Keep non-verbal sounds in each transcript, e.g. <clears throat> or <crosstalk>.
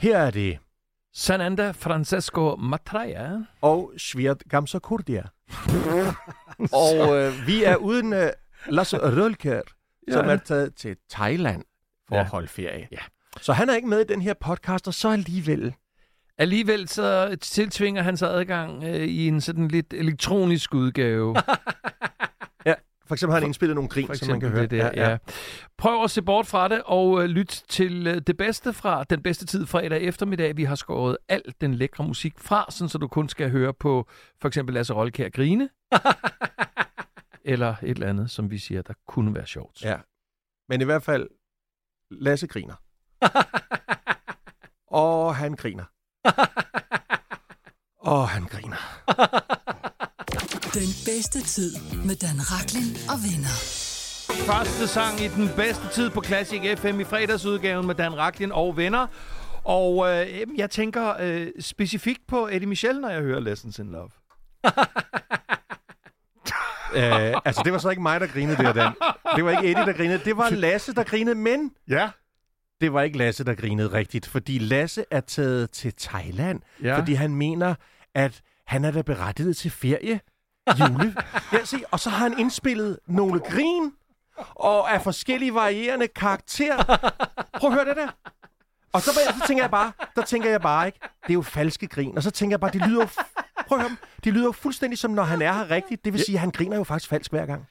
Her er det. Sananda Francesco Matraja. Og Sviat Gamsa Kurdia. <laughs> og øh, vi er uden øh, Lasse Rølkær, ja. som er taget til Thailand for ja. at holde ferie. Ja. Så han er ikke med i den her podcast, og så alligevel. Alligevel så tiltvinger han sig adgang øh, i en sådan lidt elektronisk udgave. <laughs> ja, for eksempel har han indspillet nogle grin, som man kan høre. Det der, ja, ja. Prøv at se bort fra det og øh, lyt til øh, det bedste fra den bedste tid fredag eftermiddag. Vi har skåret al den lækre musik fra, sådan så du kun skal høre på for eksempel Lasse Rolkær grine. <laughs> eller et eller andet, som vi siger, der kunne være sjovt. Ja, men i hvert fald, Lasse griner. <laughs> og han griner. <laughs> og han griner. Den bedste tid med Dan Raklin og venner. Første sang i den bedste tid på Classic FM i fredagsudgaven med Dan Raklin og venner. Og øh, jeg tænker øh, specifikt på Eddie Michel, når jeg hører Lessons in Love. <laughs> øh, altså, det var så ikke mig, der grinede der, Dan. Det var ikke Eddie, der grinede. Det var Lasse, der grinede, men... Ja. Det var ikke Lasse, der grinede rigtigt, fordi Lasse er taget til Thailand, ja. fordi han mener, at han er da berettiget til ferie. Jule. Ja, se, og så har han indspillet nogle grin, og af forskellige varierende karakterer. Prøv at høre det der. Og så, så tænker jeg bare, der tænker jeg bare ikke, det er jo falske grin. Og så tænker jeg bare, det lyder jo, prøv at høre, det lyder jo fuldstændig som, når han er her rigtigt. Det vil sige, at han griner jo faktisk falsk hver gang.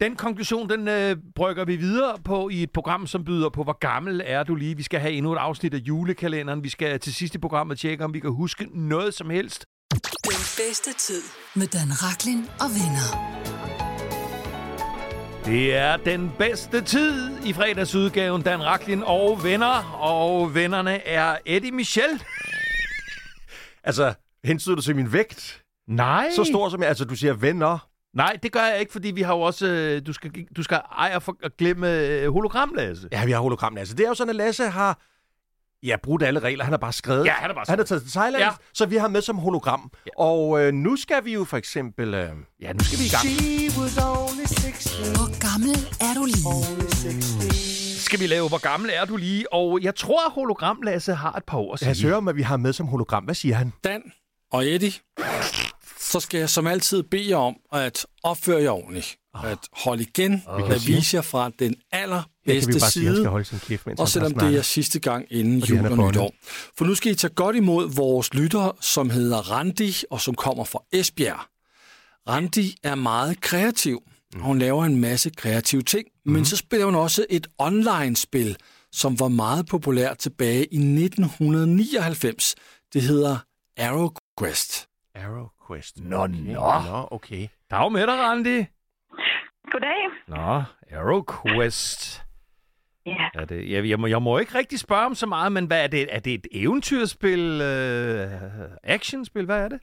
Den konklusion, den øh, brygger vi videre på i et program, som byder på, hvor gammel er du lige. Vi skal have endnu et afsnit af julekalenderen. Vi skal til sidst i programmet tjekke, om vi kan huske noget som helst. Den bedste tid med Dan Raklin og venner. Det er den bedste tid i fredagsudgaven, Dan Raklin og venner. Og vennerne er Eddie Michel. altså, hensyder du til min vægt? Nej. Så stor som jeg, altså du siger venner. Nej, det gør jeg ikke, fordi vi har jo også... Øh, du skal, du skal eje for at glemme øh, hologramlasse. Ja, vi har hologramlasse. Det er jo sådan, at Lasse har ja, brudt alle regler. Han har bare skrevet. Ja, han har bare skrevet. Han har taget til Thailand, ja. så vi har med som hologram. Ja. Og øh, nu skal vi jo for eksempel... Øh, ja, nu skal vi i gang. Hvor gammel er du lige? Skal vi lave, hvor gammel er du lige? Og jeg tror, at hologram Lasse har et par år at sige. Jeg hører om, at vi har med som hologram. Hvad siger han? Dan og Eddie så skal jeg som altid bede jer om at opføre jer ordentligt. Oh. At holde igen, oh. at vise jer fra den allerbedste side, sige, holde sin kæft, og selvom det er sidste gang inden jul og nytår. For nu skal I tage godt imod vores lytter, som hedder Randi, og som kommer fra Esbjerg. Randi er meget kreativ. Hun laver en masse kreative ting, mm. men så spiller hun også et online-spil, som var meget populært tilbage i 1999. Det hedder Arrow Quest. Arrow Quest. Nå, okay. nå. Nå, okay. Dag med dig, Randi. Goddag. Nå, Arrow Quest. Ja. Er det, jeg, jeg, må, jeg må ikke rigtig spørge om så meget, men hvad er det? Er det et eventyrspil? Uh, actionspil? Hvad er det?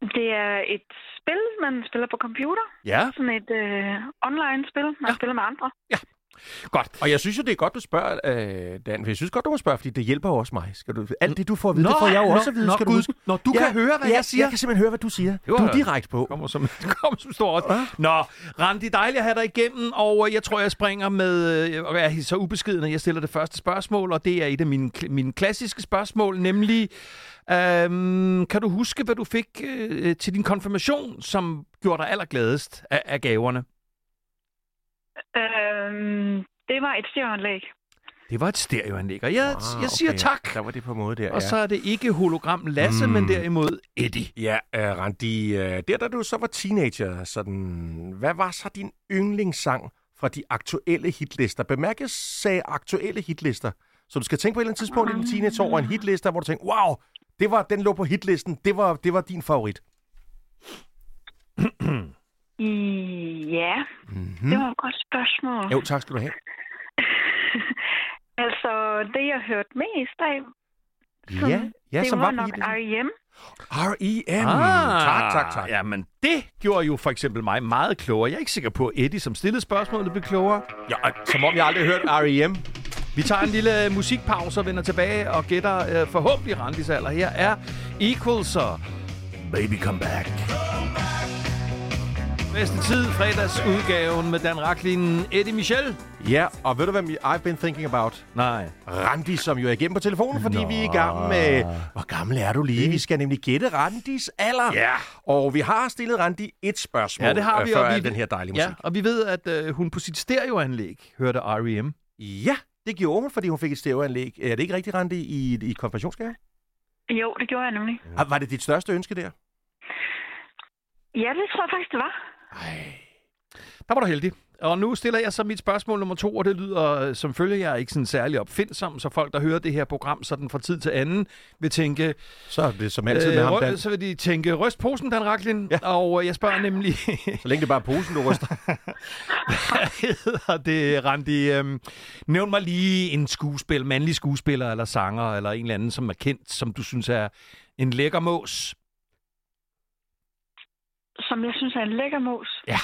Det er et spil, man spiller på computer. Ja. Sådan et uh, online-spil, man ja. spiller med andre. Ja. Godt. Og jeg synes jo, det er godt, du spørger, øh, Dan. Jeg synes godt, du må spørge, fordi det hjælper jo også mig. Skal du, alt det, du får at vide, nå, det får jeg jo nå, også at vide. Nå, skal du huske. Når du ja, kan høre, hvad ja, jeg siger. Jeg kan simpelthen høre, hvad du siger. Jo, du er direkte på. Kommer som, kommer som står også. Nå, Randi, dejligt at have dig igennem, og jeg tror, jeg springer med, øh, og jeg er så ubeskeden, at jeg stiller det første spørgsmål, og det er et af mine, mine klassiske spørgsmål, nemlig, øhm, kan du huske, hvad du fik øh, til din konfirmation, som gjorde dig allergladest af, af gaverne? Øhm, det var et stereoanlæg. Det var et stereoanlæg, og jeg, ah, jeg siger okay. tak. Der var det på måde der, Og ja. så er det ikke hologram Lasse, mm. men derimod Eddie. Ja, uh, Randi, uh, der da du så var teenager, sådan, hvad var så din yndlingssang fra de aktuelle hitlister? Bemærk, jeg sagde aktuelle hitlister. Så du skal tænke på et eller andet tidspunkt i din teenageår over en hitliste, hvor du tænker, wow, det var, den lå på hitlisten, det var, det var din favorit. <clears throat> ja, mm-hmm. det var et godt spørgsmål. Jo, tak skal du have. <laughs> altså, det jeg hørte mest af, som, ja, ja, det som var, var nok R.E.M. R.E.M. Ah, tak, tak, tak. Jamen, det gjorde jo for eksempel mig meget klogere. Jeg er ikke sikker på, at Eddie, som stillede spørgsmålet, blev klogere. Ja, som om jeg aldrig har hørt R.E.M. Vi tager en lille musikpause og vender tilbage og gætter øh, forhåbentlig Randis alder. Her er Equals og Baby Come Back. Bedste tid, fredagsudgaven med Dan Raklin, Eddie Michel. Ja, og ved du, hvad I've been thinking about? Nej. Randi, som jo er igennem på telefonen, fordi Nå. vi er i gang med... Hvor gammel er du lige? Vi skal nemlig gætte Randis alder. Ja. Og vi har stillet Randi et spørgsmål ja, det har vi, øh, før og vi, den her dejlige musik. Ja, og vi ved, at øh, hun på sit stereoanlæg hørte R.E.M. Ja, det gjorde hun, fordi hun fik et stereoanlæg. Er det ikke rigtigt, Randi, i, i konfirmationsgave? Jo, det gjorde jeg nemlig. Ja. Var det dit største ønske der? Ja, det tror jeg faktisk, det var. Ej. Der var du heldig. Og nu stiller jeg så mit spørgsmål nummer to, og det lyder øh, som følge, jeg er ikke sådan særlig opfindsom, så folk, der hører det her program sådan fra tid til anden, vil tænke... Så er det som altid med ham, Dan. Så vil de tænke, ryst posen, Dan Raklin. Ja. Og jeg spørger nemlig... <laughs> så længe det bare er posen, du ryster. <laughs> Hvad hedder det, Randi? Øhm, nævn mig lige en skuespil, mandlig skuespiller eller sanger, eller en eller anden, som er kendt, som du synes er en lækker mås. Som jeg synes er en lækker mås? Ja.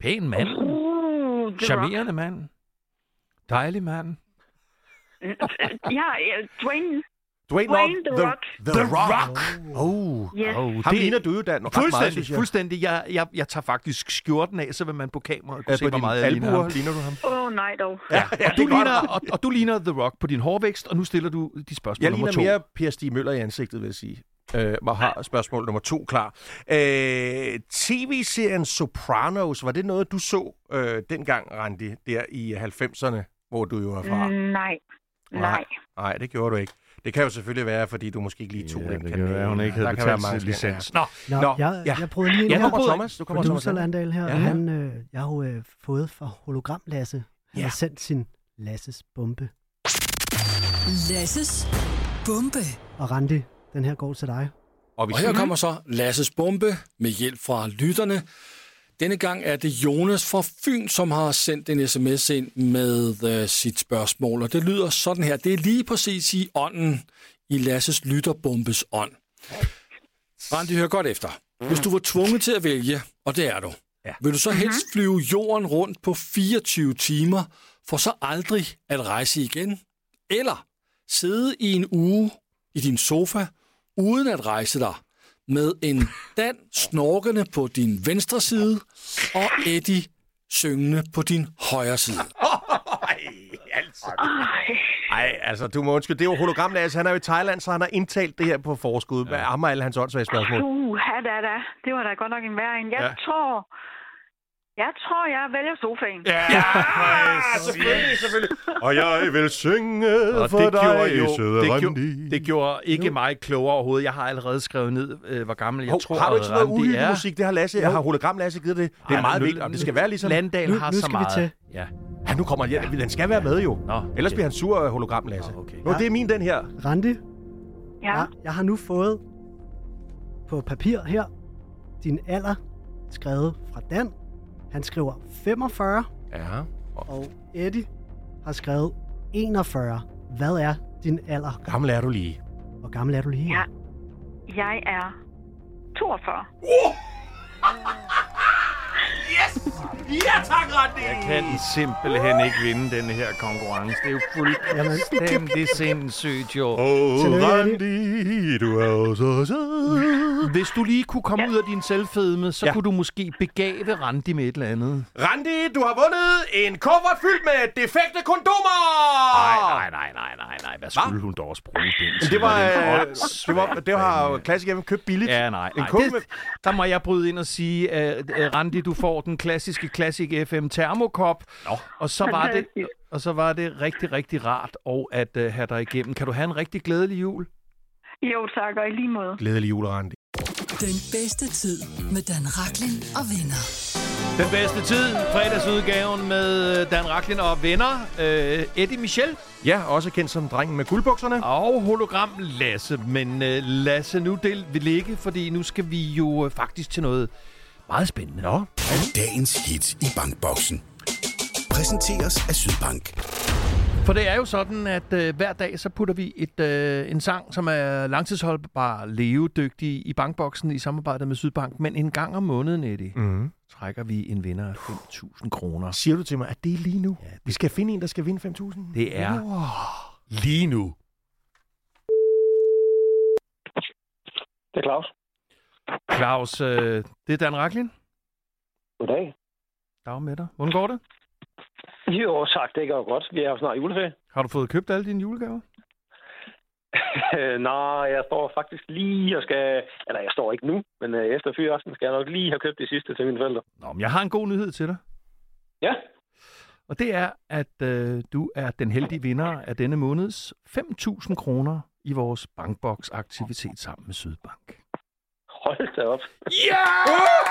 Pæn mand. Uh, Charmerende mand. Dejlig mand. <laughs> ja, ja, Dwayne. Dwayne, Dwayne The, the Rock. The, the Rock. Oh. Yes. oh. Ham det, ligner du jo, Dan. Fuldstændig. Meget, synes jeg. fuldstændig. Jeg, jeg, jeg tager faktisk skjorten af, så vil man på kameraet kunne ja, se, hvor meget jeg ligner ham. ligner du ham? Åh, oh, nej dog. Ja, ja, og, du ligner, og, og du ligner The Rock på din hårvækst, og nu stiller du de spørgsmål jeg nummer to. Jeg ligner mere Per Stig Møller i ansigtet, vil jeg sige. Øh, og har spørgsmål nummer to klar. Øh, TV-serien Sopranos, var det noget, du så øh, dengang, Randi, der i 90'erne, hvor du jo er fra? Mm, nej. Nej. Nej, det gjorde du ikke. Det kan jo selvfølgelig være, fordi du måske ikke lige tog ja, den det kanal. kan være, hun ikke havde betalt sin licens. Nå, Nå, Nå jeg, ja. jeg prøvede lige... Ja, nu kommer Thomas. Du kommer Producer Landal her, ja. han, øh, jeg har jo øh, fået fra Hologram Lasse. Han ja. har sendt sin Lasses bombe. Lasses bombe. Og Randi, den her går til dig. Og, og her kommer så Lasses bombe med hjælp fra lytterne. Denne gang er det Jonas fra Fyn, som har sendt en sms ind med uh, sit spørgsmål, og det lyder sådan her. Det er lige præcis i ånden, i Lasses lytterbombes ånd. Randi, hør godt efter. Hvis du var tvunget til at vælge, og det er du, ja. vil du så helst flyve jorden rundt på 24 timer, for så aldrig at rejse igen? Eller sidde i en uge i din sofa, uden at rejse dig, med en Dan snorkende på din venstre side, og Eddie syngende på din højre side. Ej, altså. Ej, altså, du må undskylde. Det er jo hologram, altså. Han er jo i Thailand, så han har indtalt det her på forskud. Hvad ja. er alle hans åndssvage spørgsmål? Uh, da, da. Det var da godt nok en værre en. Jeg ja. tror, jeg tror, jeg vælger sofaen. Ja, ja selvfølgelig, selvfølgelig. Og jeg vil synge og for det dig, gjorde jo, søde det, gjorde, det gjorde ikke jo. mig klogere overhovedet. Jeg har allerede skrevet ned, øh, hvor gammel jeg Hov, tror, Har du ikke sådan noget uhyggelig musik? Det har Lasse, jeg har hologram Lasse givet det. Det er Ej, meget nu, vigtigt, og det skal være ligesom... Landal Nu- har nu så skal vi meget. til. Ja. Ja, nu kommer ja, den skal være med jo. Nå, Ellers okay. bliver han sur af hologram Lasse. Nå, okay. Nå, det er min den her. Randi, Ja. jeg, jeg har nu fået på papir her din alder skrevet fra Dan. Han skriver 45, Ja. og Eddie har skrevet 41. Hvad er din alder? Gammel er du lige. Hvor gammel er du lige? Ja. Jeg er 42. <laughs> Ja, tak, Randi! Jeg kan simpelthen ikke vinde denne her konkurrence. Det er jo fuldstændig <laughs> sindssygt, jo. Åh, Tillykke, Randi, du er så sød. Hvis du lige kunne komme ud af din selvfedme, så Ja. ja. kunne du måske begave Randi med et eller andet. Randi, du har vundet en kuffert fyldt med defekte kondomer! Nej, nej, nej, nej, nej, nej. Hvad skulle hun dog også bruge den til? det var, øh, den det var, det har jo Classic købt billigt. Ja, nej, En nej. kuffert Det, der må jeg bryde ind og sige, at uh, Randi, du får den klassiske Classic FM termokop. Nå. Og så var det, og så var det rigtig, rigtig rart og at uh, have dig igennem. Kan du have en rigtig glædelig jul? Jo, tak, og i lige måde. Glædelig jul, Randi. Den bedste tid med Dan Raklin og venner. Den bedste tid, fredagsudgaven med Dan Raklin og venner. Uh, Eddie Michel Ja, også kendt som drengen med guldbukserne. og hologram Lasse. Men uh, Lasse, nu det vil ligge, fordi nu skal vi jo uh, faktisk til noget meget spændende. Nå, Dagens hit i bankboksen. Præsenteres af Sydbank. For det er jo sådan, at øh, hver dag så putter vi et, øh, en sang, som er langtidsholdbar, levedygtig i bankboksen i samarbejde med Sydbank. Men en gang om måneden, Eddie, mm. trækker vi en vinder af 5.000 kroner. siger du til mig, at det er lige nu? Ja, det- Vi skal finde en, der skal vinde 5.000? Det er Wow. lige nu. Det er Claus. Claus, øh, det er Dan Raklin. Goddag. Dag med dig. Hvordan går det? Jo, tak. Det går godt. Vi er jo snart juleferie. Har du fået købt alle dine julegaver? <laughs> Nej, jeg står faktisk lige og skal... Eller jeg står ikke nu, men øh, efter fyraften skal jeg nok lige have købt det sidste til mine forældre. Nå, men jeg har en god nyhed til dig. Ja. Og det er, at øh, du er den heldige vinder af denne måneds 5.000 kroner i vores bankbox-aktivitet sammen med Sydbank. Hold da op. Ja! Yeah!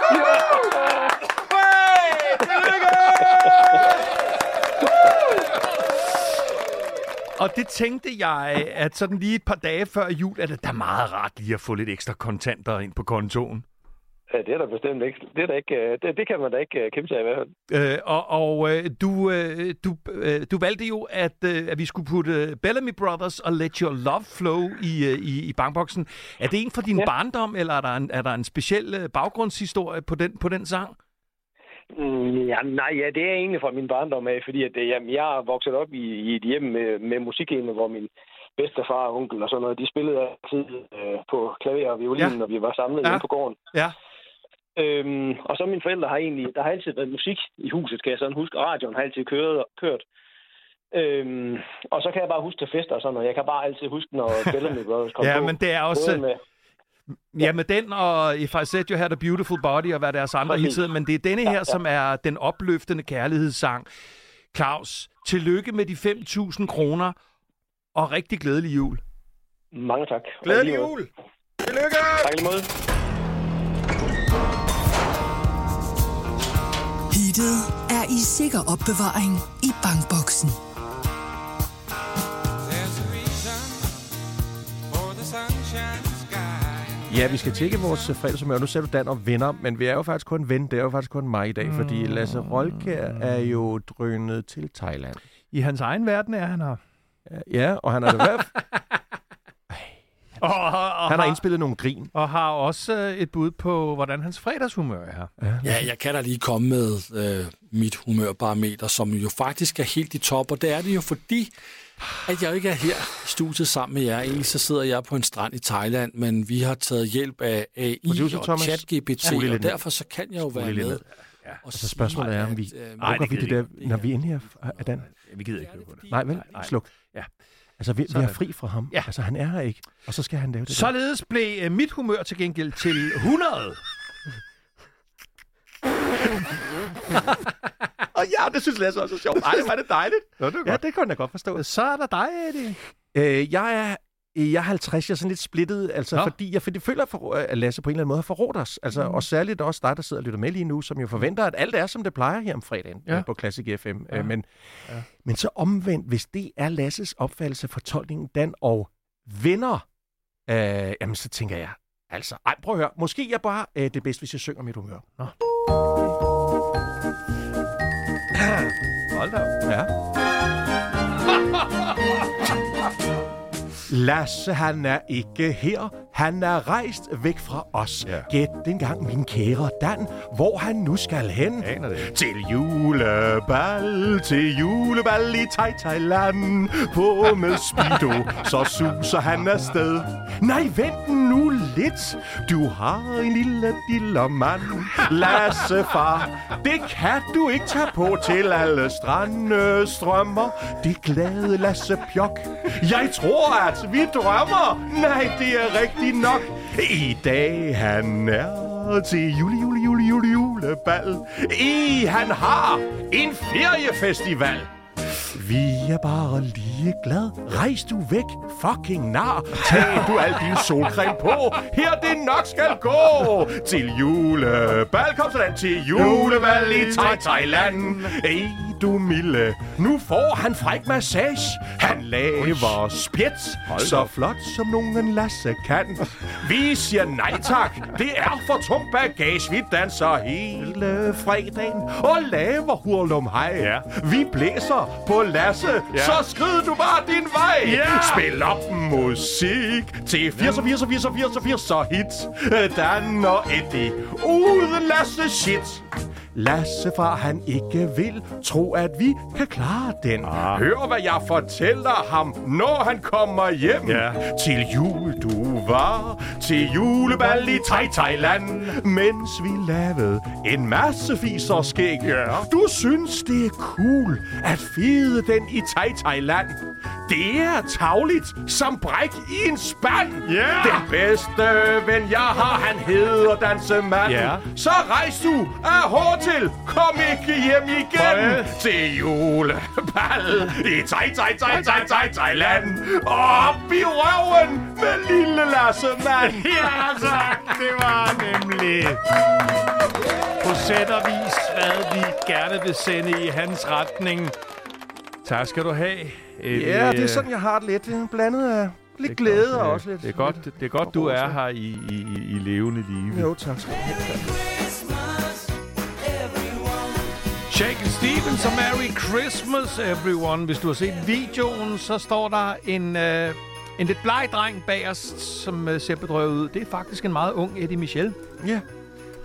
Og det tænkte jeg, at sådan lige et par dage før jul, at det er meget rart lige at få lidt ekstra kontanter ind på kontoen. Ja, det er der bestemt ikke. Det, er der ikke, øh, det, det kan man da ikke øh, kæmpe sig i hvert fald. Øh, og og øh, du, øh, du, øh, du valgte jo, at, øh, at vi skulle putte Bellamy Brothers og Let Your Love Flow i, øh, i, i bankboksen. Er det en fra din ja. barndom, eller er der en, er der en speciel baggrundshistorie på den, på den sang? Mm, ja, nej, ja, det er egentlig fra min barndom af, fordi at, jamen, jeg er vokset op i, i et hjem med, med musikhjemme, hvor min bedstefar og onkel og sådan noget, de spillede altid øh, på klaver og violin, ja. når vi var samlet ja. inde på gården. Ja. Øhm, og så mine forældre har egentlig, der har altid været musik i huset, kan jeg sådan huske. Radioen har altid kørt. kørt. Øhm, og så kan jeg bare huske til fester og sådan noget. Jeg kan bare altid huske, når <laughs> Bellamy Brothers kom ja, på. men det er også... Med, Ja, med den og If I Said You Had a Beautiful Body og hvad deres andre hits men det er denne her, ja, ja. som er den opløftende kærlighedssang. Claus, tillykke med de 5.000 kroner, og rigtig glædelig jul. Mange tak. Glædelig jul! Tillykke! Tak lige måde. Hittet er i sikker opbevaring i bankboksen. Ja, vi skal tjekke vores fredagshumør. Nu ser du Dan og venner, men vi er jo faktisk kun ven. Det er jo faktisk kun mig i dag, fordi Lasse Rolkær er jo drønet til Thailand. I hans egen verden er han her. Ja, og han er det hvert <laughs> Og, og, og han har indspillet nogle grin. Og har også øh, et bud på, hvordan hans fredagshumør er. Ja, ja jeg kan da lige komme med øh, mit humørbarometer, som jo faktisk er helt i top. Og det er det jo fordi, at jeg ikke er her i studiet sammen med jer. Egentlig så sidder jeg på en strand i Thailand, men vi har taget hjælp af AI Producer, og ChatGPT, ja, og derfor så kan jeg jo være med. Ja. Og så spørgsmålet er, om vi... Nej, det vi det der, når vi er inde her, er Dan? Vi gider ikke høre på det. Nej, vel? Sluk. Ja. Altså, vi, vi er fri fra ham. Ja. Altså, han er her ikke. Og så skal han lave det Således der. blev uh, mit humør til gengæld til 100. Og ja, det synes Lasse også er sjovt. Ej, det var det dejligt. Nå, det ja, godt. det kan jeg godt forstå. Så er der dig, Eddie. Øh, jeg er jeg er 50, jeg er sådan lidt splittet, altså, Nå. fordi jeg, føler, for, at Lasse på en eller anden måde har forrådt os. Altså, mm. Og særligt også dig, der sidder og lytter med lige nu, som jo forventer, at alt er, som det plejer her om fredagen ja. på Classic FM. Ja. Men, ja. men så omvendt, hvis det er Lasses opfattelse af fortolkningen, Dan og venner, øh, jamen så tænker jeg, altså, ej, prøv at høre, måske er bare øh, det bedste, hvis jeg synger mit humør. Nå. <clears throat> Hold da Ja. Lasse, han er ikke her. Han er rejst væk fra os. Ja. Gæt dengang, min kære Dan, hvor han nu skal hen. Aner det. Til julebal, til julebal i Thai Thailand. På med speedo, så suser han afsted. Nej, vent nu lidt. Du har en lille dillermand. Lasse far, det kan du ikke tage på til alle strande strømmer. Det glade Lasse Pjok. Jeg tror, at vi drømmer. Nej, det er rigtigt nok. I dag han er til juli, juli, juli, juli, julebal. I han har en feriefestival. Vi er bare lige glad. Rejs du væk, fucking nar. Tag du al din solcreme på. Her det nok skal gå. Til julebal. Kom sådan til julebal i Thailand. Ej, du milde. Nu får han fræk massage. Han laver spjæt. Så flot som nogen Lasse kan. Vi siger nej tak. Det er for tung bagage. Vi danser hele fredagen og laver hurlum hej. Ja. Vi blæser på Lasse. Ja. Så skrid du bare din vej. Ja. Spil op musik til 80 80 80 80 80 hit. Dan og Eddie. Uden Lasse shit. Lasse far han ikke vil tro, at vi kan klare den. Ah. Hør, hvad jeg fortæller ham, når han kommer hjem. Ja. Til jul du var, til julebal i Thai Thailand, mens vi lavede en masse fis og skæg. Ja. Du synes, det er cool at fide den i Thai Thailand. Det er tavligt som bræk i en spand. Yeah. Den bedste ven, jeg har, han hedder Dansemand. Yeah. Så rejs du af til. Kom ikke hjem igen Bøje. til julebal i Thai, Thai, Thai, Thai, Thai, Thailand. Op i røven med lille Lasse Mand. <laughs> ja, tak. Det var nemlig på sæt og vis, hvad vi gerne vil sende i hans retning. Tak skal du have. Et, ja, det er sådan, jeg har det lidt. Blandet af lidt glæde godt, og også lidt... Det er godt, det er godt du er her i, i, i levende live. Jo, tak skal du have. Shaken Stevens og Merry Christmas, everyone. Hvis du har set videoen, så står der en, øh, en lidt bleg dreng bag os, som øh, ser bedrøvet ud. Det er faktisk en meget ung Eddie Michel. Ja.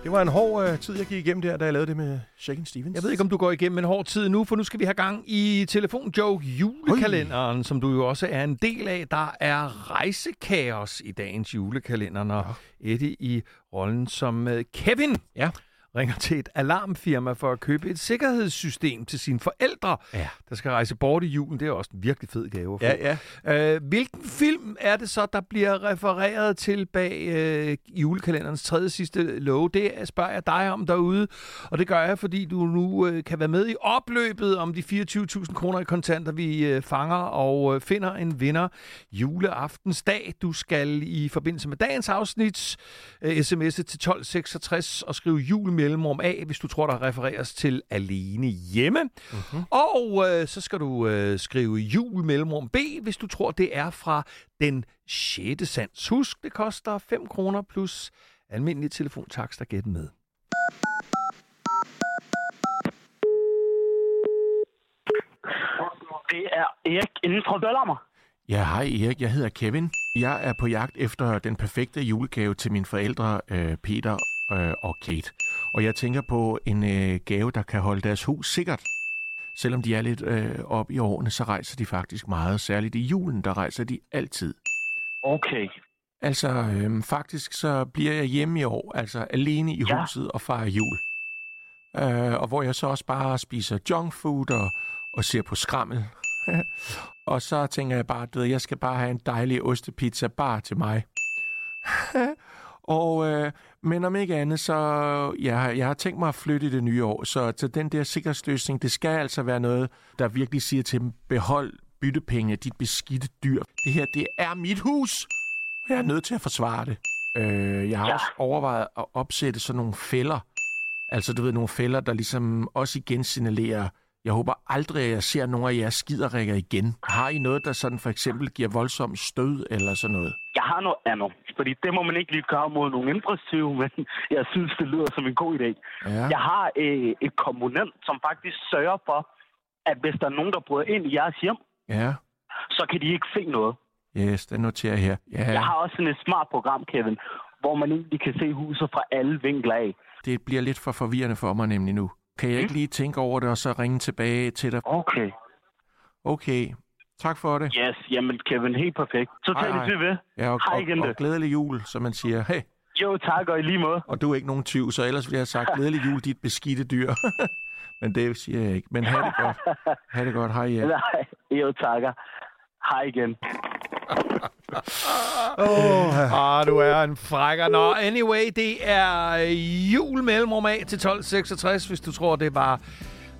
Det var en hård øh, tid, jeg gik igennem der, da jeg lavede det med Shaken Stevens. Jeg ved ikke, om du går igennem en hård tid nu, for nu skal vi have gang i Telefonjoke julekalenderen, Oi. som du jo også er en del af. Der er rejsekaos i dagens julekalender, når ja. Eddie i rollen som øh, Kevin. Ja ringer til et alarmfirma for at købe et sikkerhedssystem til sine forældre, ja. der skal rejse bort i julen. Det er også en virkelig fed gave. Ja, ja. Øh, hvilken film er det så, der bliver refereret til bag øh, julekalenderens tredje sidste lov? Det spørger jeg dig om derude, og det gør jeg, fordi du nu øh, kan være med i opløbet om de 24.000 kroner i kontanter, vi øh, fanger og øh, finder en vinder juleaftensdag. Du skal i forbindelse med dagens afsnit øh, sms'e til 1266 og skrive jul med mellemrum A, hvis du tror, der refereres til alene hjemme. Mm-hmm. Og øh, så skal du øh, skrive jul mellemrum B, hvis du tror, det er fra den 6. sans. Husk, det koster 5 kroner plus almindelig telefontakst at gætte med. Det er Erik inden fra Bøllammer. Ja, hej Erik. Jeg hedder Kevin. Jeg er på jagt efter den perfekte julegave til mine forældre, øh, Peter øh, og Kate. Og jeg tænker på en øh, gave, der kan holde deres hus sikkert. Selvom de er lidt øh, op i årene, så rejser de faktisk meget. Særligt i julen, der rejser de altid. Okay. Altså, øh, faktisk så bliver jeg hjemme i år, altså alene i ja. huset og fejrer jul. Øh, og hvor jeg så også bare spiser junk food og, og ser på skrammel. <laughs> og så tænker jeg bare, at jeg skal bare have en dejlig ostepizza bare til mig. <laughs> og øh, men om ikke andet, så ja, jeg har tænkt mig at flytte i det nye år, så til den der sikkerhedsløsning, det skal altså være noget, der virkelig siger til dem, behold byttepenge, dit beskidte dyr. Det her, det er mit hus, og jeg er nødt til at forsvare det. Øh, jeg har ja. også overvejet at opsætte sådan nogle fælder, altså du ved, nogle fælder, der ligesom også igen signalerer, jeg håber aldrig, at jeg ser nogle af jeres skiderikker igen. Har I noget, der sådan for eksempel giver voldsom stød eller sådan noget? Jeg har noget andet, fordi det må man ikke lige gøre mod nogen impulsiv, <laughs> men jeg synes, det lyder som en god idé. Ja. Jeg har øh, et komponent, som faktisk sørger for, at hvis der er nogen, der bryder ind i jeres hjem, ja. så kan de ikke se noget. Yes, det noterer jeg her. Ja. Jeg har også sådan et smart program, Kevin, hvor man egentlig kan se huset fra alle vinkler af. Det bliver lidt for forvirrende for mig nemlig nu. Kan jeg mm. ikke lige tænke over det, og så ringe tilbage til dig? Okay. Okay. Tak for det. Yes, jamen Kevin, helt perfekt. Så tager vi ved. Ja, og, hej igen og, og glædelig jul, som man siger. Hey. Jo, tak, og i lige måde. Og du er ikke nogen tyv, så ellers ville jeg have sagt <laughs> glædelig jul, dit beskidte dyr. <laughs> Men det siger jeg ikke. Men have det godt. Ha' det godt. Hej igen. <laughs> Nej, jo, takker. Hej igen. <laughs> oh, ah, du er en frækker. Nå, anyway, det er jul mellemrum af til 1266, hvis du tror, det var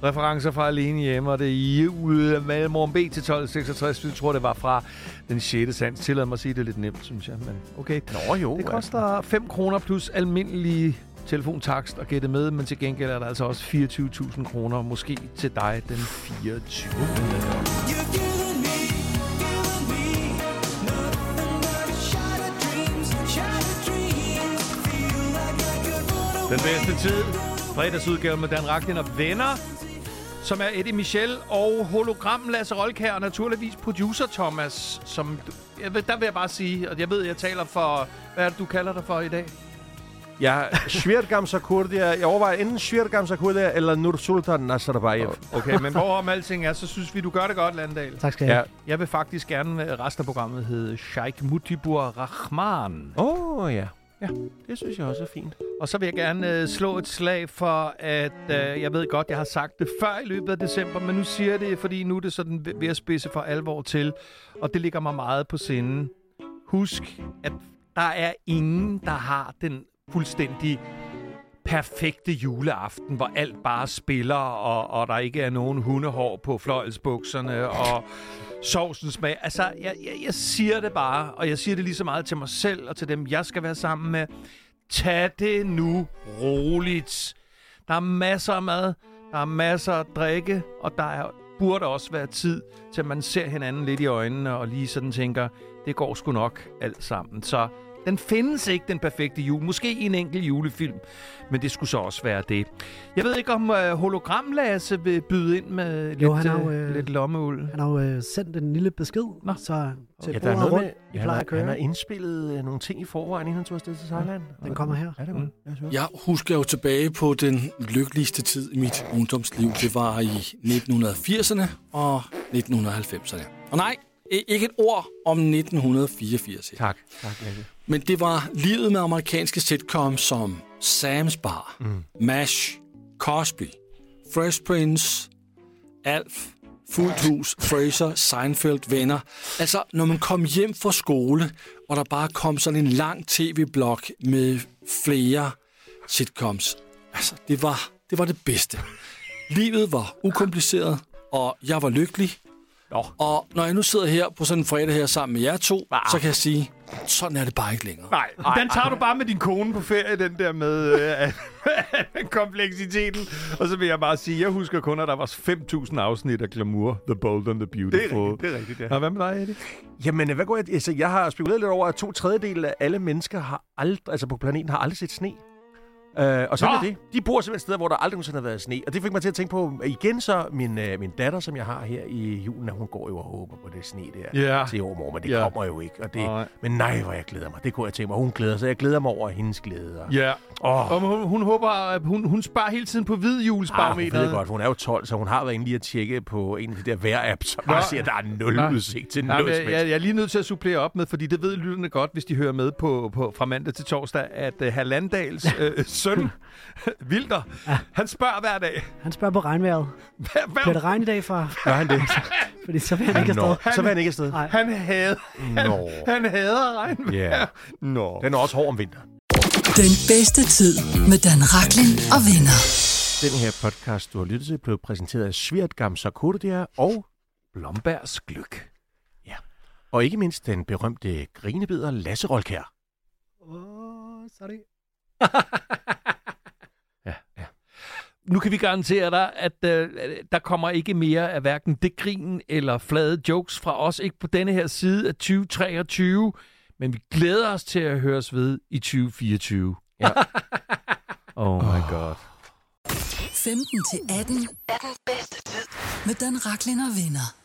referencer fra Alene Hjemme, og det er jul mellemrum B til 1266, hvis du tror, det var fra den 6. sans. Tillad mig at sige det lidt nemt, synes jeg. Men okay. Nå jo. Det koster altså. 5 kroner plus almindelig telefontakst at gætte med, men til gengæld er der altså også 24.000 kroner, måske til dig den 24. Den bedste tid. Fredagsudgaven med Dan Racklin og venner, som er Eddie Michel og hologram Lasse Rolkær, og naturligvis producer Thomas, som... Jeg ved, der vil jeg bare sige, og jeg ved, jeg taler for... Hvad er det, du kalder dig for i dag? Ja, Shvirgam Sakurdia. Jeg overvejer enten Shvirgam Sakurdia eller Nursultan Nazarbayev. Okay, men hvorom alting er, så synes vi, du gør det godt, Landal. Tak skal jeg. Ja. Jeg vil faktisk gerne, at resten af programmet hedde Sheikh Mutibur Rahman. Åh, oh, ja. Ja, det synes jeg også er fint. Og så vil jeg gerne øh, slå et slag for, at øh, jeg ved godt, jeg har sagt det før i løbet af december, men nu siger jeg det, fordi nu er det sådan ved at spidse for alvor til, og det ligger mig meget på sinden. Husk, at der er ingen, der har den fuldstændige perfekte juleaften, hvor alt bare spiller, og, og der ikke er nogen hundehår på fløjelsbukserne, og sovsen smag. Altså, jeg, jeg, jeg siger det bare, og jeg siger det lige så meget til mig selv, og til dem, jeg skal være sammen med. Tag det nu roligt. Der er masser af mad, der er masser af drikke, og der er, burde også være tid til, at man ser hinanden lidt i øjnene, og lige sådan tænker, det går sgu nok alt sammen. Så den findes ikke, den perfekte jul. Måske i en enkelt julefilm, men det skulle så også være det. Jeg ved ikke, om uh, Hologram Lasse vil byde ind med lidt, jo, han har, uh, lidt lommeuld. Han har jo uh, sendt en lille besked, Nå. så til ja, der er noget rundt, med, han, har, han har indspillet uh, nogle ting i forvejen, inden han tog afsted til Thailand. Ja, den kommer her. Ja, det mm. jeg, jeg husker jo tilbage på den lykkeligste tid i mit ungdomsliv. Det var i 1980'erne og 1990'erne. Og nej, ikke et ord om 1984. Tak. tak Lasse. Men det var livet med amerikanske sitcoms som Sam's Bar, mm. MASH, Cosby, Fresh Prince, Alf, Fuldt Hus, Fraser, Seinfeld, Venner. Altså, når man kom hjem fra skole, og der bare kom sådan en lang tv-blok med flere sitcoms. Altså, det var, det var det bedste. Livet var ukompliceret, og jeg var lykkelig, Nå. Og når jeg nu sidder her på sådan en fredag her sammen med jer to, ah. så kan jeg sige, sådan er det bare ikke længere. Nej, nej den tager ej. du bare med din kone på ferie, den der med øh, <laughs> kompleksiteten. Og så vil jeg bare sige, jeg husker kun, at der var 5.000 afsnit af Glamour, The Bold and the Beautiful. Det er rigtigt, det er rigtigt ja. Og hvad med dig, Eddie? Jamen, hvad går jeg... Altså, jeg har spekuleret lidt over, at to tredjedel af alle mennesker har aldrig, altså på planeten har aldrig set sne. Øh, og så er det. De bor simpelthen steder, hvor der aldrig nogensinde har været sne. Og det fik mig til at tænke på, igen så, min, øh, min datter, som jeg har her i julen, hun går jo og håber på det sne der yeah. til år, men det yeah. kommer jo ikke. Og det, nej. Men nej, hvor jeg glæder mig. Det kunne jeg tænke mig. Hun glæder sig. Jeg glæder mig over hendes glæde. Ja. Yeah. Oh. Og hun, hun håber, at hun, hun sparer hele tiden på hvid julesbarometeret. Ah, hun ved godt, hun er jo 12, så hun har været inde lige at tjekke på en af de der vejr-apps, som bare siger, at der er nul Nå. udsigt til Nå, noget jeg, jeg, jeg, er lige nødt til at supplere op med, fordi det ved lytterne godt, hvis de hører med på, på fra mandag til torsdag, at uh, Hallandals uh, <laughs> søn <laughs> Vilder, ja. han spørger hver dag. Han spørger på regnvejret. Hvad, hvad? Bliver det regn i dag, far? Gør han det? <laughs> Fordi så vil han ikke afsted. Han, så vil han ikke afsted. Nej. Han hader, han, han hader regnvejr. Yeah. Nå. Den er også hård om vinteren. Den bedste tid med Dan Raklin og venner. Den her podcast, du har lyttet til, blev præsenteret af Svirtgam Sakurdia og Blombergs Gløk. Ja. Og ikke mindst den berømte grinebider Lasse Rolkær. Åh, oh, sorry. <laughs> nu kan vi garantere dig, at øh, der kommer ikke mere af hverken det grin eller flade jokes fra os, ikke på denne her side af 2023, men vi glæder os til at høres ved i 2024. Ja. <laughs> oh my oh. god. 15 til 18 er den bedste tid med Dan Raklin og venner.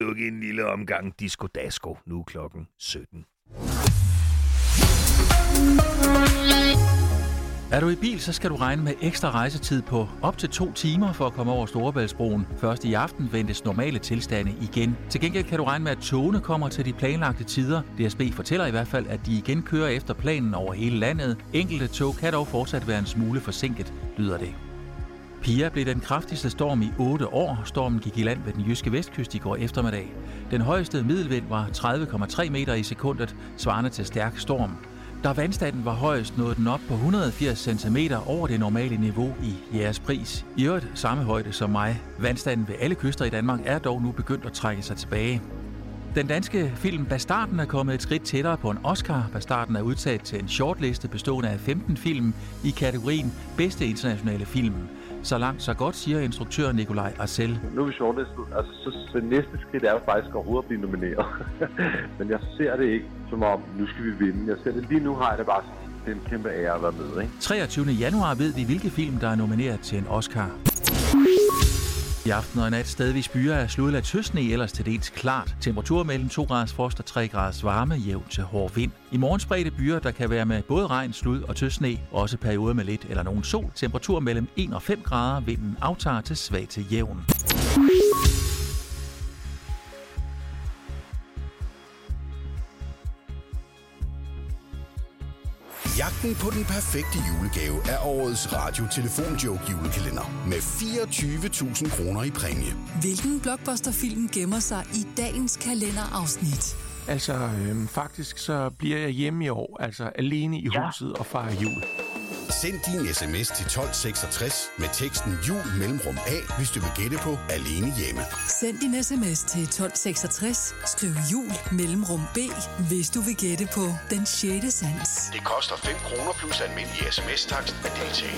Lukke en lille omgang Disco Dasko Nu klokken 17. Er du i bil, så skal du regne med ekstra rejsetid på op til to timer for at komme over Storebæltsbroen. Først i aften ventes normale tilstande igen. Til gengæld kan du regne med, at togene kommer til de planlagte tider. DSB fortæller i hvert fald, at de igen kører efter planen over hele landet. Enkelte tog kan dog fortsat være en smule forsinket, lyder det. Pia blev den kraftigste storm i 8 år. Stormen gik i land ved den jyske vestkyst i går eftermiddag. Den højeste middelvind var 30,3 meter i sekundet, svarende til stærk storm. Da vandstanden var højest, nåede den op på 180 cm over det normale niveau i jeres pris. I øvrigt samme højde som mig. Vandstanden ved alle kyster i Danmark er dog nu begyndt at trække sig tilbage. Den danske film Bastarden er kommet et skridt tættere på en Oscar. Bastarden er udtaget til en shortliste bestående af 15 film i kategorien Bedste internationale film. Så langt, så godt, siger instruktør Nikolaj Arcel. Nu er vi shortlistet. Altså, så, så næste skridt er jo faktisk overhovedet at blive nomineret. <laughs> Men jeg ser det ikke som om, nu skal vi vinde. Jeg ser det lige nu har jeg det bare det er en kæmpe ære at være med. Ikke? 23. januar ved vi, hvilke film, der er nomineret til en Oscar. I aften og i nat stedvis byer er sludlet af tøsne, ellers til dels klart. Temperatur mellem 2 graders frost og 3 graders varme, jævn til hård vind. I morgen spredte byer, der kan være med både regn, slud og tøsne, også perioder med lidt eller nogen sol. Temperatur mellem 1 og 5 grader, vinden aftager til svag til jævn. Jagten på den perfekte julegave er årets radiotelefonjoke julekalender med 24.000 kroner i præmie. Hvilken blockbusterfilm gemmer sig i dagens kalenderafsnit? Altså, øhm, faktisk så bliver jeg hjemme i år, altså alene i ja. huset og fejrer jul. Send din sms til 1266 med teksten jul mellemrum A, hvis du vil gætte på alene hjemme. Send din sms til 1266, skriv jul mellemrum B, hvis du vil gætte på den 6. sans. Det koster 5 kroner plus almindelig sms-takst at deltage.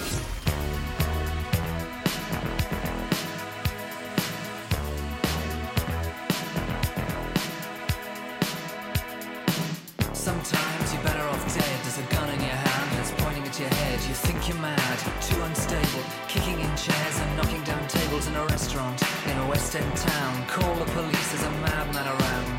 In West End town. Call the police, there's a madman around,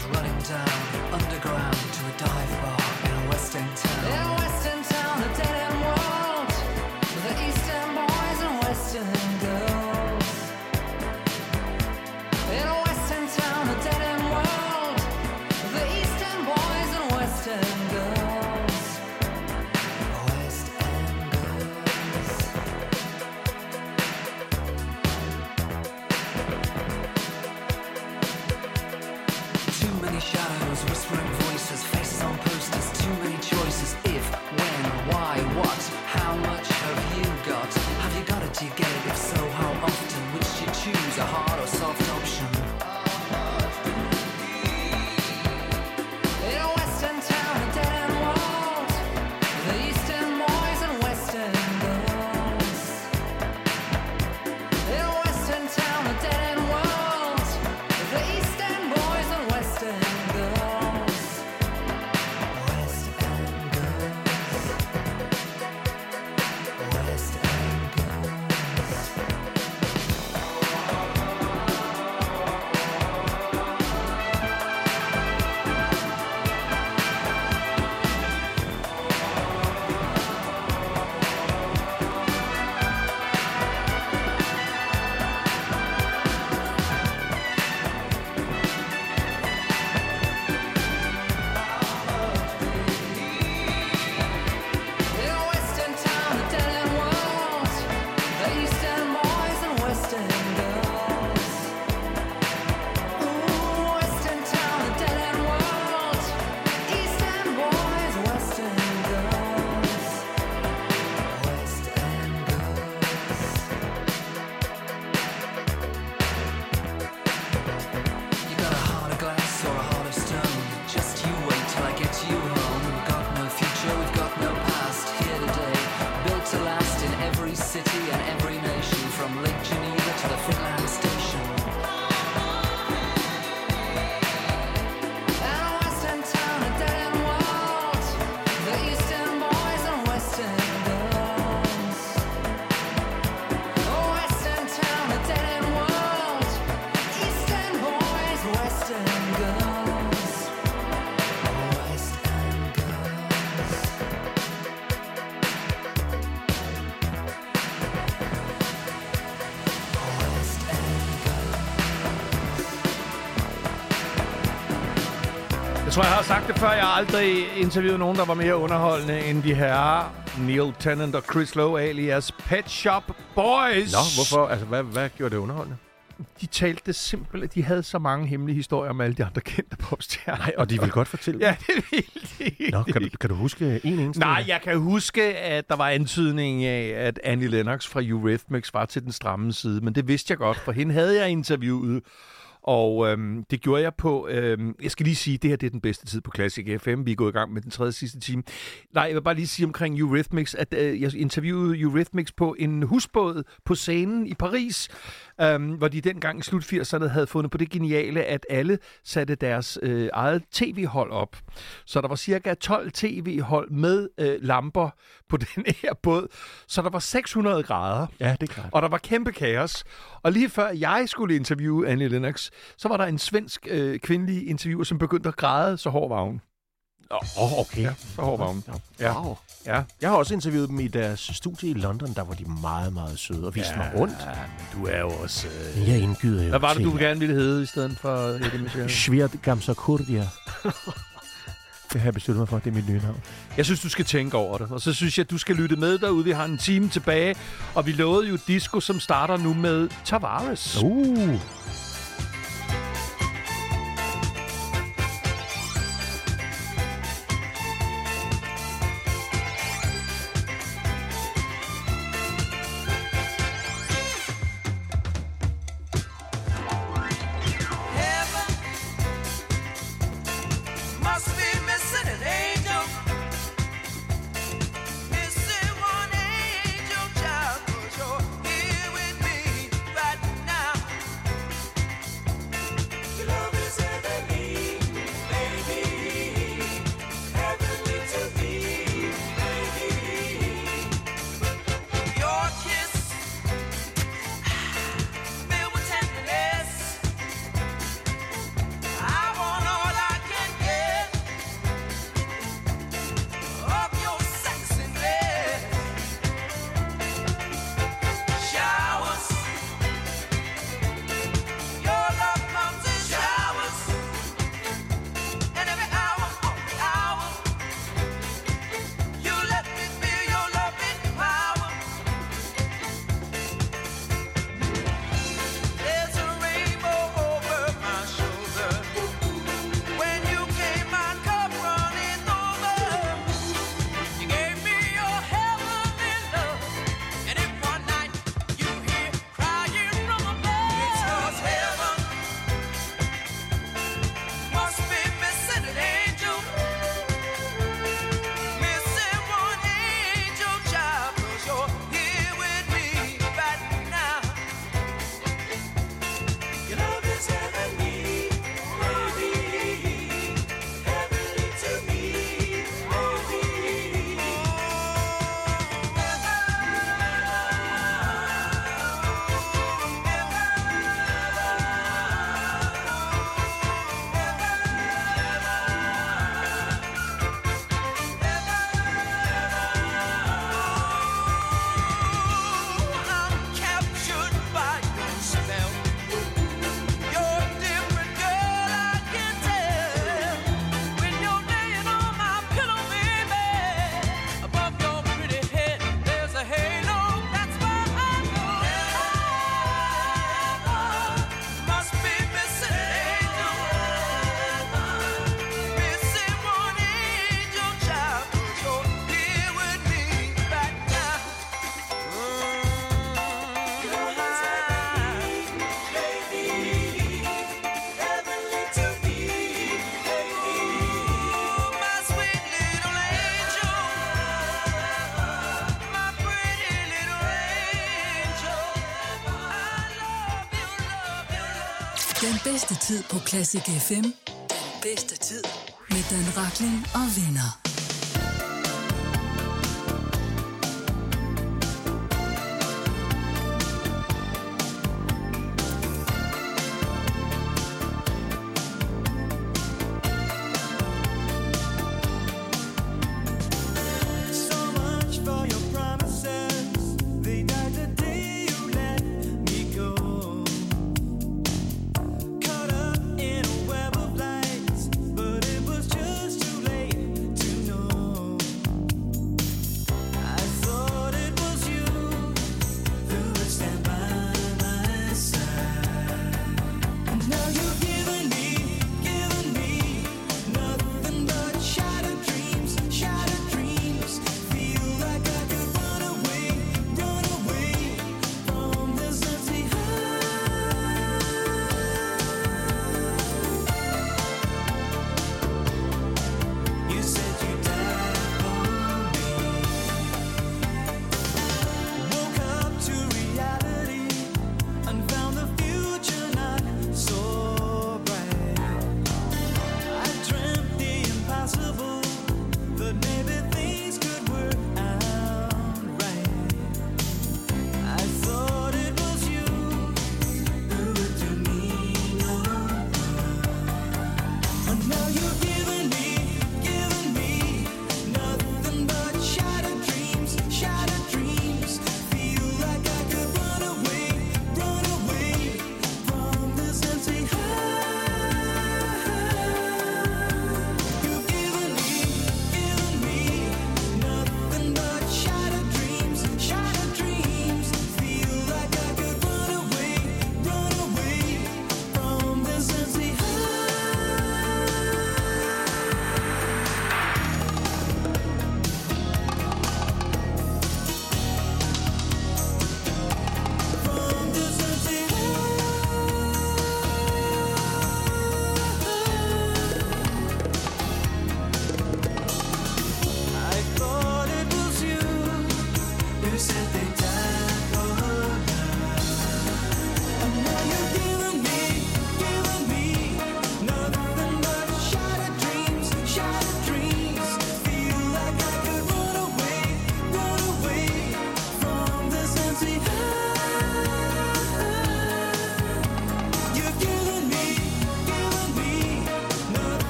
aldrig interviewet nogen, der var mere underholdende end de her Neil Tennant og Chris Lowe alias Pet Shop Boys. Nå, hvorfor? Altså, hvad, hvad gjorde det underholdende? De talte det simpelt, de havde så mange hemmelige historier om alle de andre kendte popstjerner. Nej, og de vil godt fortælle Ja, det vil de. Nå, kan du, kan du huske en eneste? Nej, jeg kan huske, at der var antydning af, at Annie Lennox fra Eurythmics var til den stramme side, men det vidste jeg godt, for hende havde jeg interviewet. Og øhm, det gjorde jeg på, øhm, jeg skal lige sige, det her det er den bedste tid på Classic FM. Vi er gået i gang med den tredje sidste time. Nej, jeg vil bare lige sige omkring Eurythmics, at øh, jeg interviewede Eurythmics på en husbåd på scenen i Paris, øhm, hvor de dengang i slut 80'erne havde fundet på det geniale, at alle satte deres øh, eget tv-hold op. Så der var cirka 12 tv-hold med øh, lamper på <laughs> den her båd. Så der var 600 grader. Ja, det er klart. Og der var kæmpe kaos. Og lige før jeg skulle interviewe Annie Lennox, så var der en svensk øh, kvindelig interviewer, som begyndte at græde, så hård var hun. Åh, oh, okay. Ja, så hård var hun. Ja. Wow. Ja. Jeg har også interviewet dem i deres studie i London, der var de meget, meget søde og viste ja, mig rundt. Ja, du er jo også... Øh... Jeg indgyder jo Hvad var det, du gerne ville hedde i stedet for Eddie Michel? Svirt Gamsa Kurdia. det har jeg besluttet mig for, det er mit nye navn. Jeg synes, du skal tænke over det. Og så synes jeg, at du skal lytte med derude. Vi har en time tilbage, og vi lovede jo disco, som starter nu med Tavares. Uh. Bedste tid på Classic FM. Den bedste tid med Dan Rakling og venner.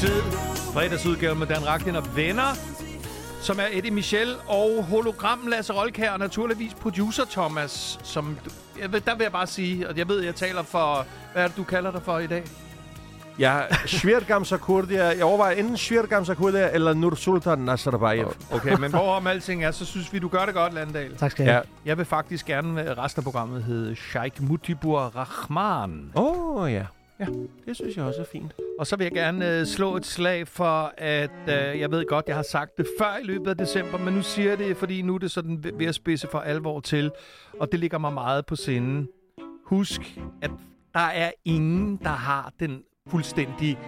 Tid. Fredagsudgaven med Dan Racklin og venner, som er Eddie Michel og hologram Lasse Rolkær, og naturligvis producer Thomas, som... Jeg ved, der vil jeg bare sige, og jeg ved, jeg taler for... Hvad er det, du kalder dig for i dag? Ja, Shvirgam Sakurdia. Jeg overvejer enten Shvirgam Sakurdia eller Nur Sultan Nazarbayev. Okay, men hvorom alting er, så synes vi, du gør det godt, Landal. Tak skal jeg ja. Jeg vil faktisk gerne, at resten af programmet hedde Sheikh Mutibur Rahman. Åh, oh, ja. Ja, det synes jeg også er fint. Og så vil jeg gerne øh, slå et slag for, at øh, jeg ved godt, jeg har sagt det før i løbet af december, men nu siger jeg det, fordi nu er det sådan ved at spidse for alvor til, og det ligger mig meget på sinden. Husk, at der er ingen, der har den fuldstændig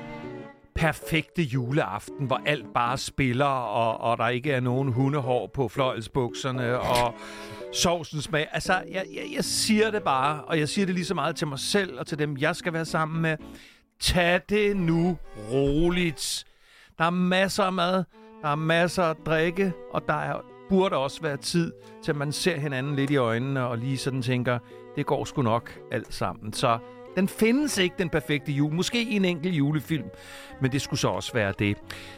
perfekte juleaften, hvor alt bare spiller, og, og der ikke er nogen hundehår på fløjelsbukserne, og sovsen smag. Altså, jeg, jeg, jeg siger det bare, og jeg siger det lige så meget til mig selv, og til dem, jeg skal være sammen med. Tag det nu roligt. Der er masser af mad, der er masser af drikke, og der er, burde også være tid til, at man ser hinanden lidt i øjnene, og lige sådan tænker, det går sgu nok alt sammen. Så den findes ikke, den perfekte jul. Måske i en enkelt julefilm, men det skulle så også være det.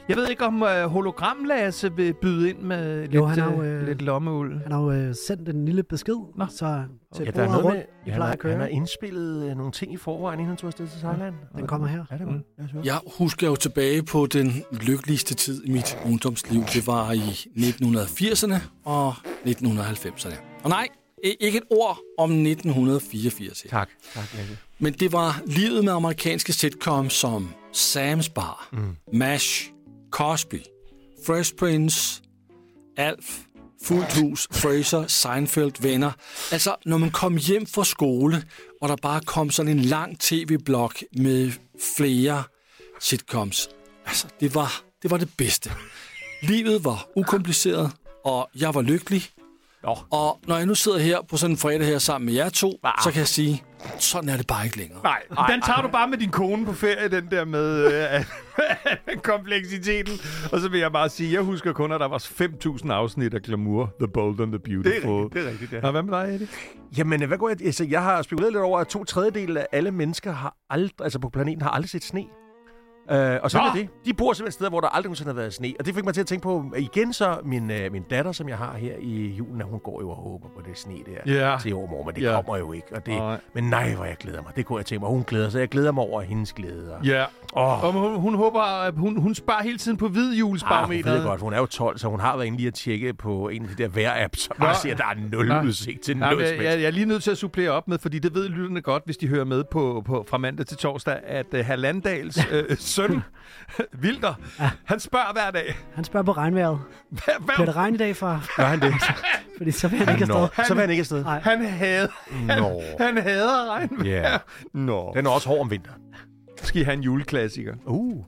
Jeg ved ikke, om uh, Hologram Lasse vil byde ind med lidt, jo, han har, uh, lidt lommeuld. Han har jo uh, sendt en lille besked, Nå. så til ja, der er noget rundt, med, han, har, han har indspillet uh, nogle ting i forvejen, inden han tog afsted til Thailand. Ja, den kommer her. Ja, det mm. Jeg husker jo tilbage på den lykkeligste tid i mit ungdomsliv. Det var i 1980'erne og 1990'erne. Og nej, ikke et ord om 1984. Tak. tak. Men det var livet med amerikanske sitcoms som Sam's Bar, mm. MASH, Cosby, Fresh Prince, Alf, Fuldt Hus, Fraser, Seinfeld, Venner. Altså, når man kom hjem fra skole, og der bare kom sådan en lang tv-blok med flere sitcoms. Altså, det var det, var det bedste. Livet var ukompliceret, og jeg var lykkelig, Nå. Og når jeg nu sidder her på sådan en fredag her sammen med jer to, ah. så kan jeg sige, sådan er det bare ikke længere. Nej, Ej, den tager du bare med din kone på ferie, den der med øh, kompleksiteten. Og så vil jeg bare sige, jeg husker kun, at der var 5.000 afsnit af Glamour, The Bold and the Beautiful. Det er rigtigt, det er rigtigt ja. Nå, hvad med dig, Eddie? Jamen, hvad går jeg... Altså, jeg har spekuleret lidt over, at to tredjedel af alle mennesker har aldrig, altså på planeten har aldrig set sne. Øh, og så er det. De bor simpelthen steder, hvor der aldrig nogensinde har været sne. Og det fik mig til at tænke på, igen så, min, øh, min datter, som jeg har her i julen, hun går jo og håber på det sne der yeah. til år, men det yeah. kommer jo ikke. Og det, oh. Men nej, hvor jeg glæder mig. Det kunne jeg tænke mig. Hun glæder sig. Jeg glæder mig over hendes glæder. Ja. Yeah. Oh. Og hun, hun håber, at hun, hun sparer hele tiden på hvid julesbarometeret. Ah, hun ved godt, hun er jo 12, så hun har været inde lige at tjekke på en af de der vejr-apps, som bare siger, at der er nul Nå. udsigt til Nå, noget jeg, jeg, jeg, er lige nødt til at supplere op med, fordi det ved lytterne godt, hvis de hører med på, på fra mandag til torsdag, at uh, Hallandals uh, <laughs> søn <laughs> Vilder, ja. han spørger hver dag. Han spørger på regnvejret. Hvad, hvad? Bliver det regn i dag, far? Gør han det? <laughs> Fordi så vil han ikke afsted. Han, så vil han ikke afsted. Nej. Han hader, han, han hader regnvejr. Yeah. Nå. Den er også hård om vinteren. Skal I have en juleklassiker? Uh.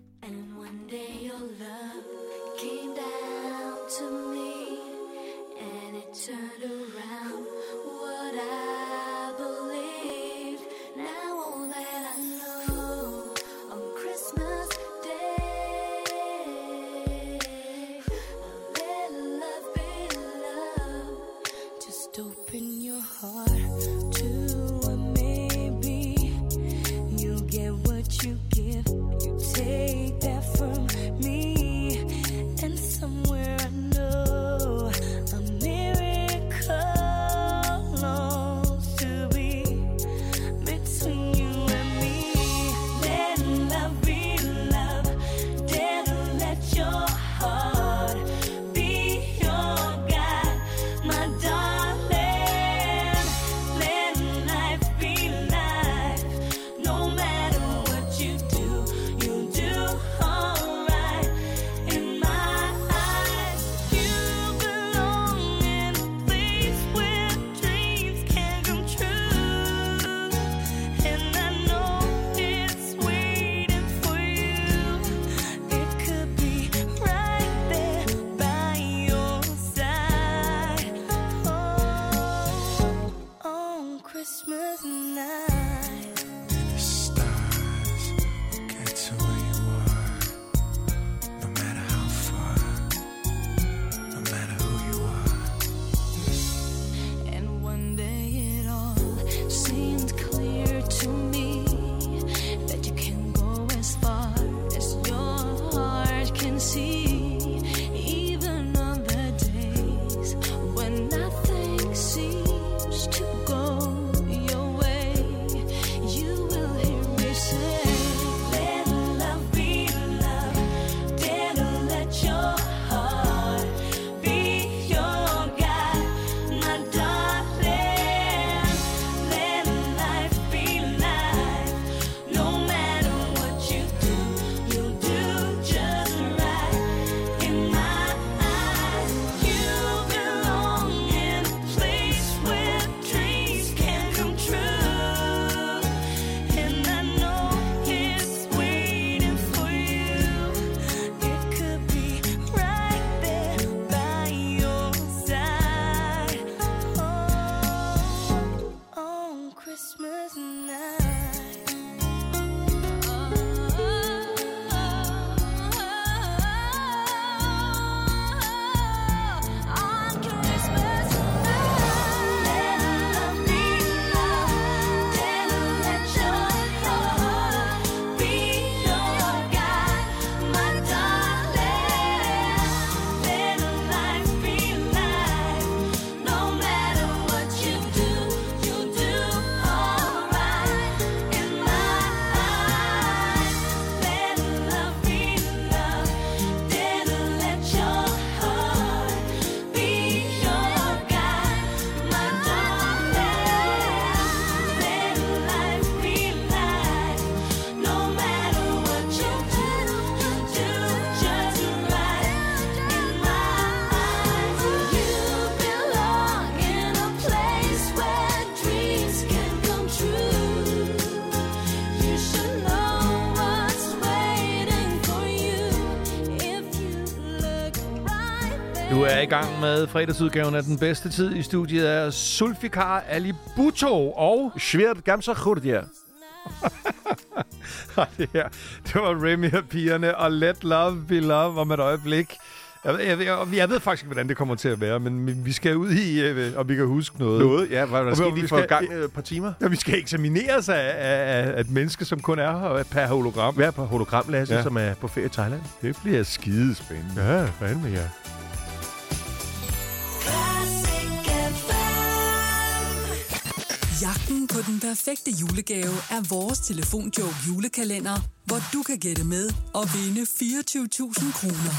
I gang med fredagsudgaven af Den Bedste Tid. I studiet er Sulfikar Ali Buto og... Svært Gamsa Khurdia. <laughs> det her, det var Remy og pigerne, og Let Love Be Love om et øjeblik. Jeg, jeg, jeg, jeg ved faktisk ikke, hvordan det kommer til at være, men vi skal ud i, øh, og vi kan huske noget. Noget, ja. Hvad der skal lige for gang et par timer? Ja, vi skal eksamineres af, af, af et menneske, som kun er her per hologram. Ja, på hologram, Lasse, ja. som er på ferie i Thailand. Det bliver skidespændende. Ja, fandme ja. Jagten på den perfekte julegave er vores telefonjoke julekalender, hvor du kan gætte med og vinde 24.000 kroner.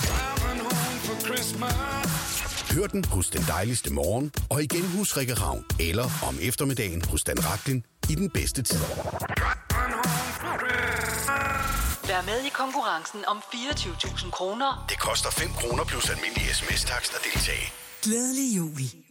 Hør den hos den dejligste morgen, og igen hos Rikke Ravn, eller om eftermiddagen hos Dan Raklin i den bedste tid. Vær med i konkurrencen om 24.000 kroner. Det koster 5 kroner plus almindelig sms-takst at deltage. Glædelig jul.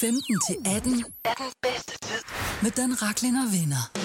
15 til 18 er den bedste tid med Dan Raklin og venner.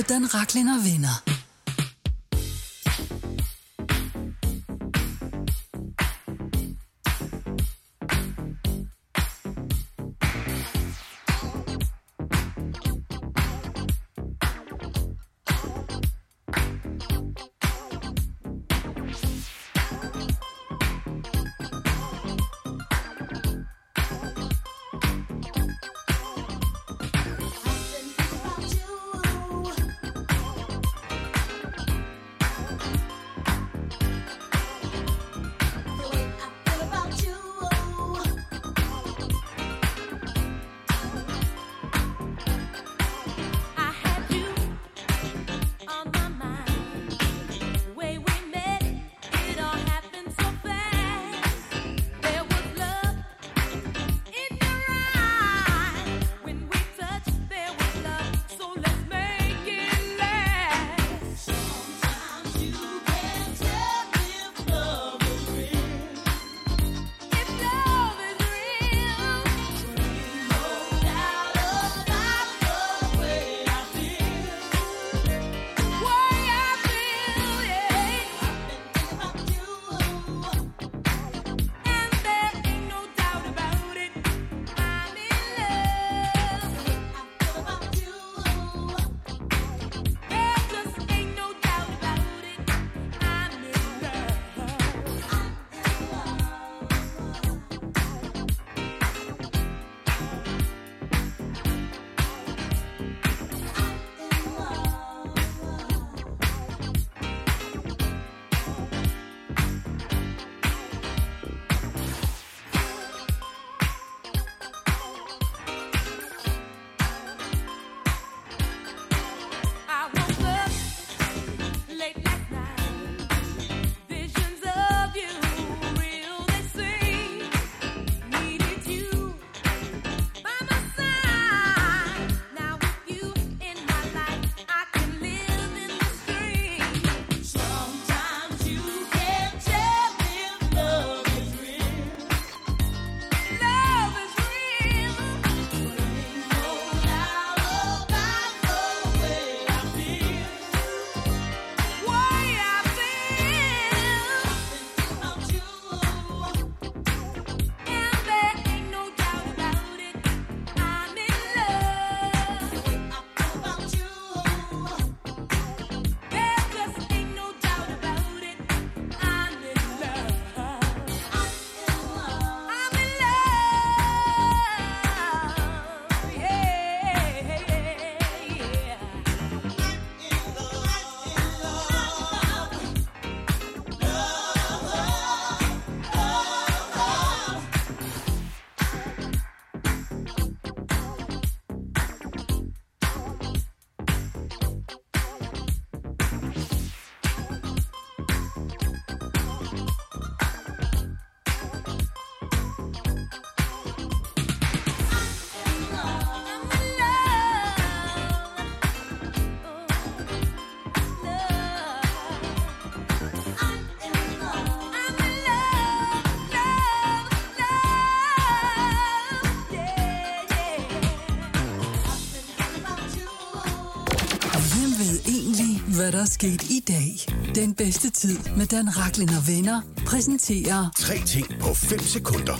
Med Dan Raklin og venner. Hvad der er sket i dag. Den bedste tid med Dan Raklin og venner præsenterer... Tre ting på 5 sekunder.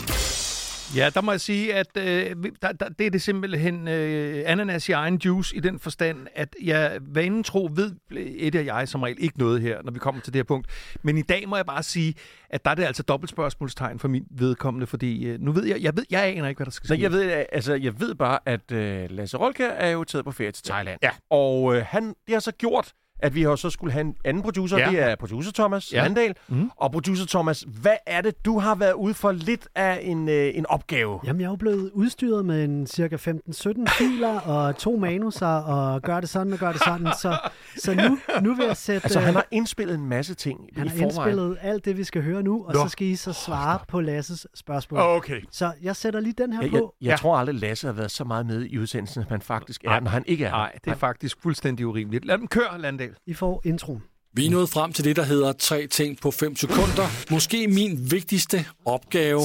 Ja, der må jeg sige, at øh, der, der, det er det simpelthen øh, ananas i egen juice i den forstand, at jeg vanen tro ved et af jeg som regel ikke noget her, når vi kommer til det her punkt. Men i dag må jeg bare sige, at der er det altså dobbeltspørgsmålstegn for min vedkommende, fordi øh, nu ved jeg, jeg ved, jeg aner ikke, hvad der skal ske. Nej, jeg ved, altså, jeg ved bare, at øh, Lasse Rolka er jo taget på ferie til Thailand. Ja. Og øh, han, det har så gjort, at vi har så skulle have en anden producer. Ja. Det er producer Thomas ja. Mandal. Mm. Og producer Thomas, hvad er det, du har været ude for lidt af en, øh, en opgave? Jamen, jeg er jo blevet udstyret med en cirka 15-17 filer og to manuser, og gør det sådan og gør det sådan. Så, så nu, nu vil jeg sætte... Altså, han har indspillet en masse ting Han i har forvejen. indspillet alt det, vi skal høre nu, og Nå. så skal I så svare på Lasses spørgsmål. Okay. Så jeg sætter lige den her Jeg, jeg, på. jeg ja. tror aldrig, Lasse har været så meget med i udsendelsen, som han faktisk er, Nej. når han ikke er. Nej, det er faktisk fuldstændig urimeligt. Lad dem køre, Landal. I får introen. Vi er nået frem til det, der hedder tre ting på 5 sekunder. Måske min vigtigste opgave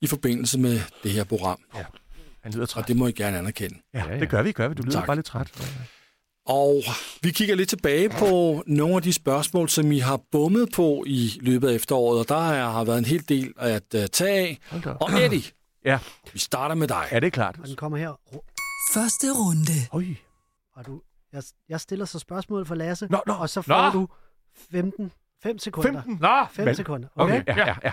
i forbindelse med det her program. Ja. Han lyder træt. Og det må I gerne anerkende. Ja, det gør vi, gør vi. Du lyder Tak. bare lidt træt. Og vi kigger lidt tilbage på nogle af de spørgsmål, som I har bummet på i løbet af efteråret, og der er- har været en hel del at uh, tage af. Og Eddie, <clears throat> Ja. vi starter med dig. Ja, det er klart. Og den kommer her. Første runde. Oj. Og du, jeg, jeg stiller så spørgsmål for Lasse, Nå, nå, og så får nå. du 15, 5 sekunder. 15. Nå, 5 Vel- sekunder. Okay, Okay? ja, ja, ja.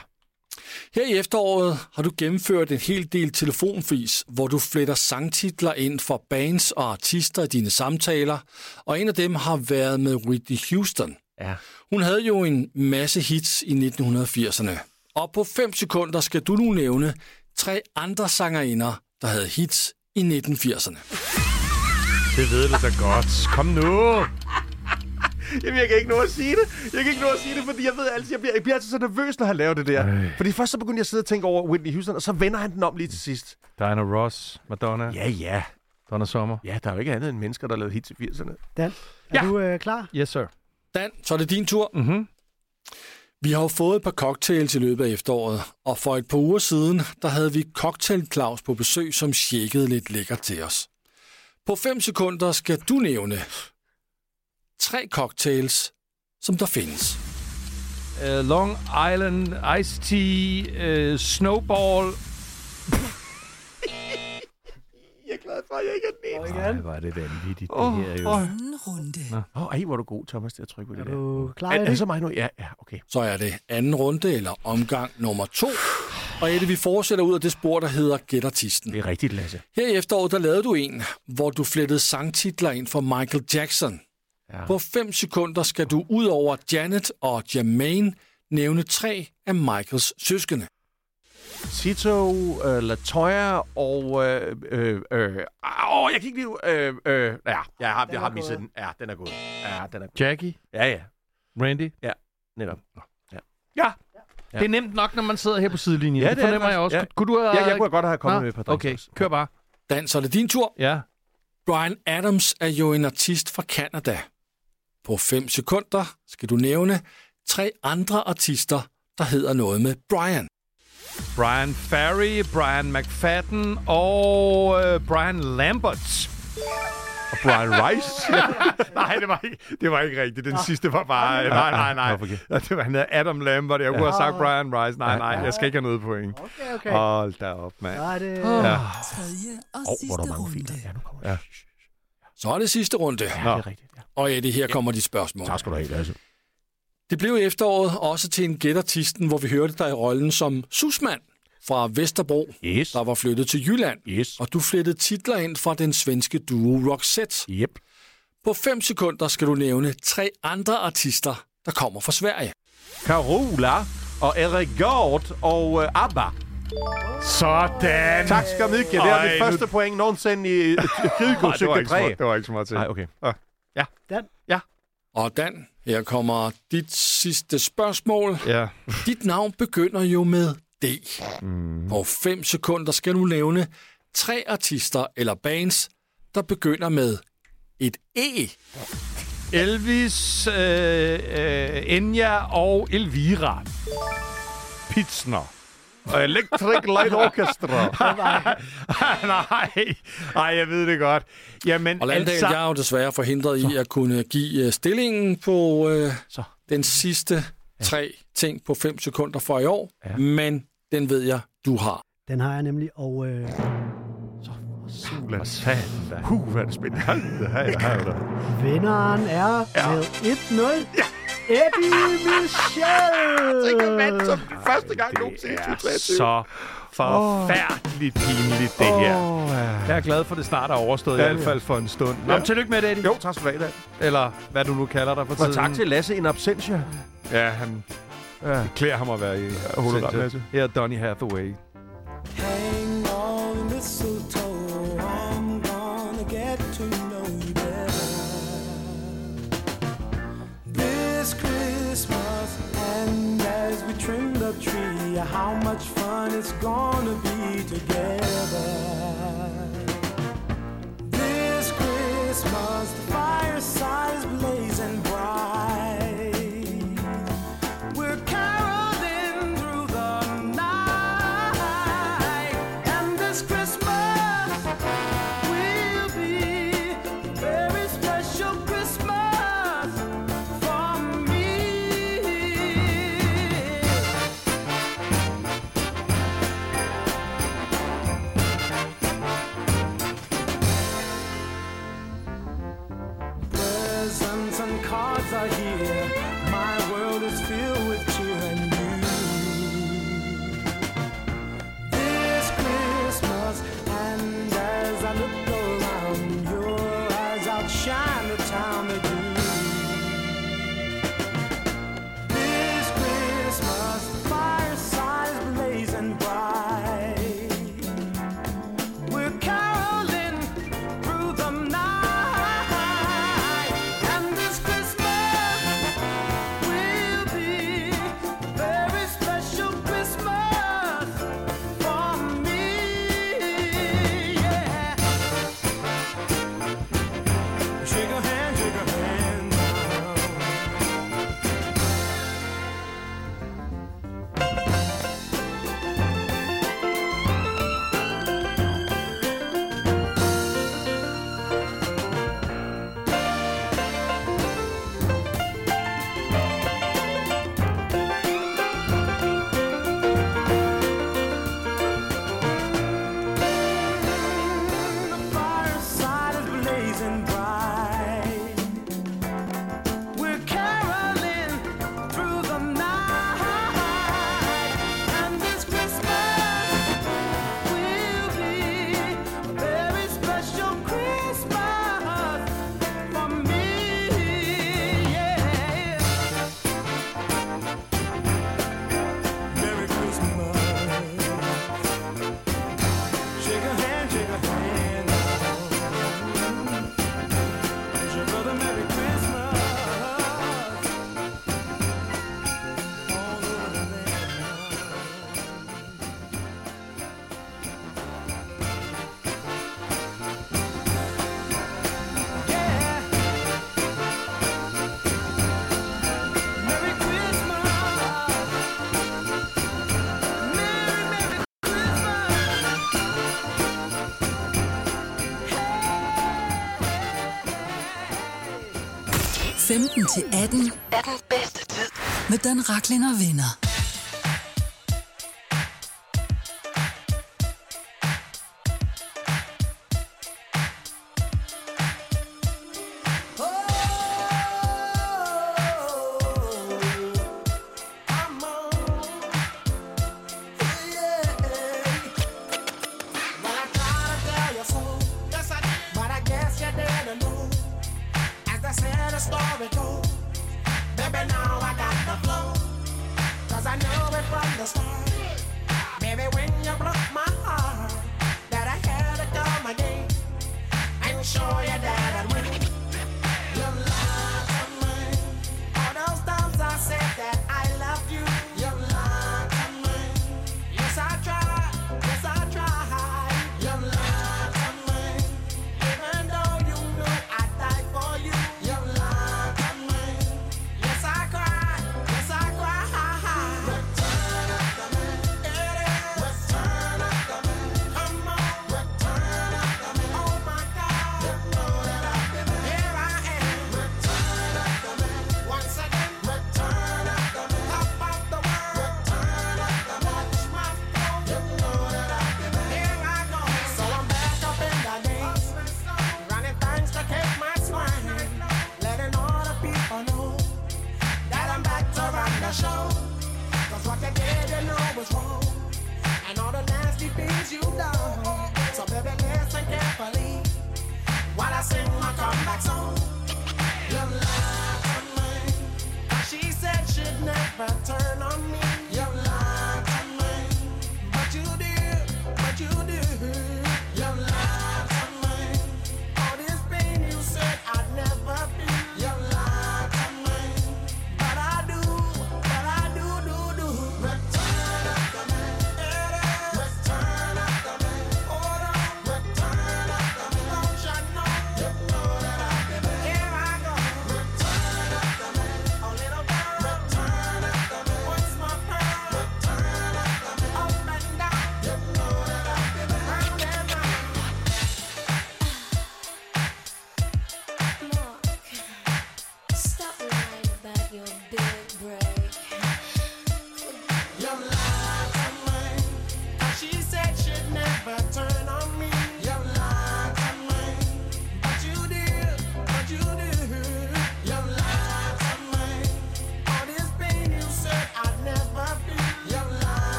Her i efteråret har du gennemført en hel del telefonfis, hvor du fletter sangtitler ind for bands og artister i dine samtaler, og en af dem har været med Whitney Houston. ja. Hun havde jo en masse hits i 1980'erne. Og på 5 sekunder skal du nu nævne tre andre sangerinder, der havde hits i 1980'erne. Det ved du da godt. Kom nu. Jamen, jeg kan ikke nå at sige det. Jeg kan ikke nå at sige det, fordi jeg ved altid, jeg bliver, jeg bliver altid så nervøs, når han laver det der. Ej. Fordi først så begyndte jeg at sidde og tænke over Whitney Houston, og så vender han den om lige til sidst. Diana Ross, Madonna, Ja, ja. Donna Summer. Ja, der er jo ikke andet end mennesker, der har lavet hits i 80'erne. Dan, er Ja. du øh, klar? Yes, sir. Dan, så er det din tur. Mm-hmm. Vi har jo fået et par cocktails i løbet af efteråret, og for et par uger siden, der havde vi Cocktail Claus på besøg, som tjekkede lidt lækkert til os. På 5 sekunder skal du nævne tre cocktails, som der findes. Uh, Long Island Iced Tea, uh, Snowball. Jeg er glad for, at jeg ikke er den Ej, hvor er det vanvittigt, Åh, det her jo. åh. Runde. Åh, ej, hvor er du god, Thomas, til at trykke på Er det der. du klar Er, er det? så mig nu? Ja, ja, okay. Så er det anden runde eller omgang nummer to. Og Eddie, vi fortsætter ud af det spor, der hedder Gæt Artisten. Det er rigtigt, Lasse. Her i efteråret, der lavede du en, hvor du flettede sangtitler ind for Michael Jackson. Ja. På 5 sekunder skal du ud over Janet og Jermaine nævne tre af Michaels søskende. Tito, øh, Latoya og... Øh, øh, øh, åh, jeg kan ikke lige... Øh, øh, ja, jeg har, jeg har misset den. Ja, den er god. Ja, den er god. Jackie, Ja, ja. Randy. Netop. Ja. Det er nemt nok, når man sidder her på sidelinjen. Ja, det det er fornemmer det jeg også. Ja. Kunne du have... Ja, jeg kunne godt have kommet Nå, med på drinks Okay, også. kør bare. Dan, så er det din tur. Ja. Brian Adams er jo en artist fra Canada. På 5 sekunder skal du nævne tre andre artister, der hedder noget med Brian. Brian Ferry, Brian McFadden og øh, Brian Lambert. Og Brian Rice. <laughs> nej, det var, ikke, det var ikke rigtigt. Den sidste var bare... Nej, nej, nej. Okay. Ja, Det var, han hedder Adam Lambert. Jeg kunne have sagt Brian Rice. Nej, nej, jeg skal ikke have noget point. Okay, okay. Hold da op, mand. Så er det... Ja. Tredje og oh, hvor der sidste mange filer. runde. Ja, nu kommer det. Ja. Så er det sidste runde. Ja, det er rigtigt. Ja. Og Eddie, her kommer de spørgsmål. Tak skal du have, Lasse. Det blev i efteråret også til en gætartisten, hvor vi hørte dig i rollen som Susmand fra Vesterbro, Yes. der var flyttet til Jylland. Yes. Og du flettede titler ind fra den svenske duo Roxette. Yep. På 5 sekunder skal du nævne tre andre artister, der kommer fra Sverige. Carola og Erik Gård og øh, ABBA. Sådan. Tak skal mycket. Det er Ej, mit nu- første point nogensinde i <laughs> Ej, Kygo det, var ikke så, 3. det var ikke så meget til. Nej, okay. Dan, Og Dan, her kommer dit sidste spørgsmål. Ja. Dit navn begynder jo med D. Mm. På 5 sekunder skal du nævne tre artister eller bands, der begynder med et E. Elvis, øh, øh, Enya og Elvira. Pitsner. Electric Light Orchestra. <laughs> nej, nej, jeg ved det godt. Jamen, og Landal, altså... jeg er jo desværre forhindret så. i at kunne give uh, stillingen på uh, så. den sidste tre ting på 5 sekunder for i år, ja. men den ved jeg, du har. Den har jeg nemlig, og... Øh... Så Solen satan da. Huh, hvad er det spændende. Det her, det her, Vinderen er ja. med 1-0. Ja. Eddie Michel! Tænk at vand som første gang nogensinde i 2023. Så forfærdeligt pinligt, det her. Oh, ja. Jeg er glad for, at det snart er overstået, ja, i hvert fald for en stund. Nå, ja. tillykke med det, Eddie. Jo, tak skal du have, Eller hvad du nu kalder dig for tiden. Og tak til Lasse in absentia. Ja, han ja. det klæder ham at være i hologram. Her er Donny Hathaway. Hang on the mistletoe, I'm gonna get to know you better. This Christmas, and as we trim the tree, how much fun it's gonna be together. This Christmas, the fireside is blazing bright. Til 18 er den bedste tid med Dan Raklin og venner.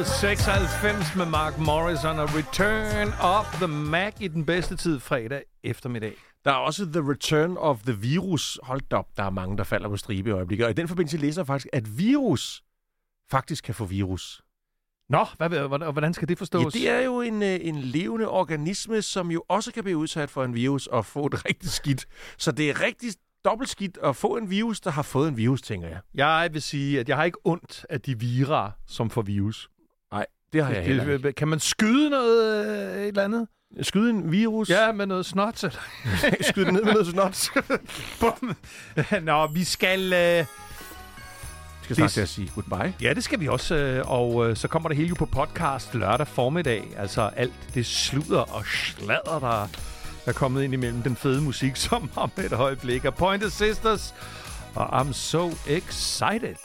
1996 med Mark Morrison og Return of the Mac i den bedste tid fredag eftermiddag. Der er også The Return of the Virus. Hold da op, der er mange, der falder på stribe i øjeblikket. Og i den forbindelse læser jeg faktisk, at virus faktisk kan få virus. Nå, hvad, hvordan, hvordan skal det forstås? Ja, det er jo en, en levende organisme, som jo også kan blive udsat for en virus og få det rigtig skidt. Så det er rigtig dobbelt skidt at få en virus, der har fået en virus, tænker jeg. Jeg vil sige, at jeg har ikke ondt af de vira, som får virus. Det har jeg heller ikke. Kan man skyde noget øh, et eller andet? Skyde en virus? Ja, med noget snot. <laughs> Skyde det ned med noget snot. <laughs> Bum. Nå, vi skal... Øh, skal snart til at sige goodbye. Ja, det skal vi også. øh, Og øh, så kommer det hele jo på podcast lørdag formiddag. Altså alt det sludder og sladder, der er kommet ind imellem den fede musik, <laughs> som om et øjeblik er Pointer Sisters. Og I'm so excited.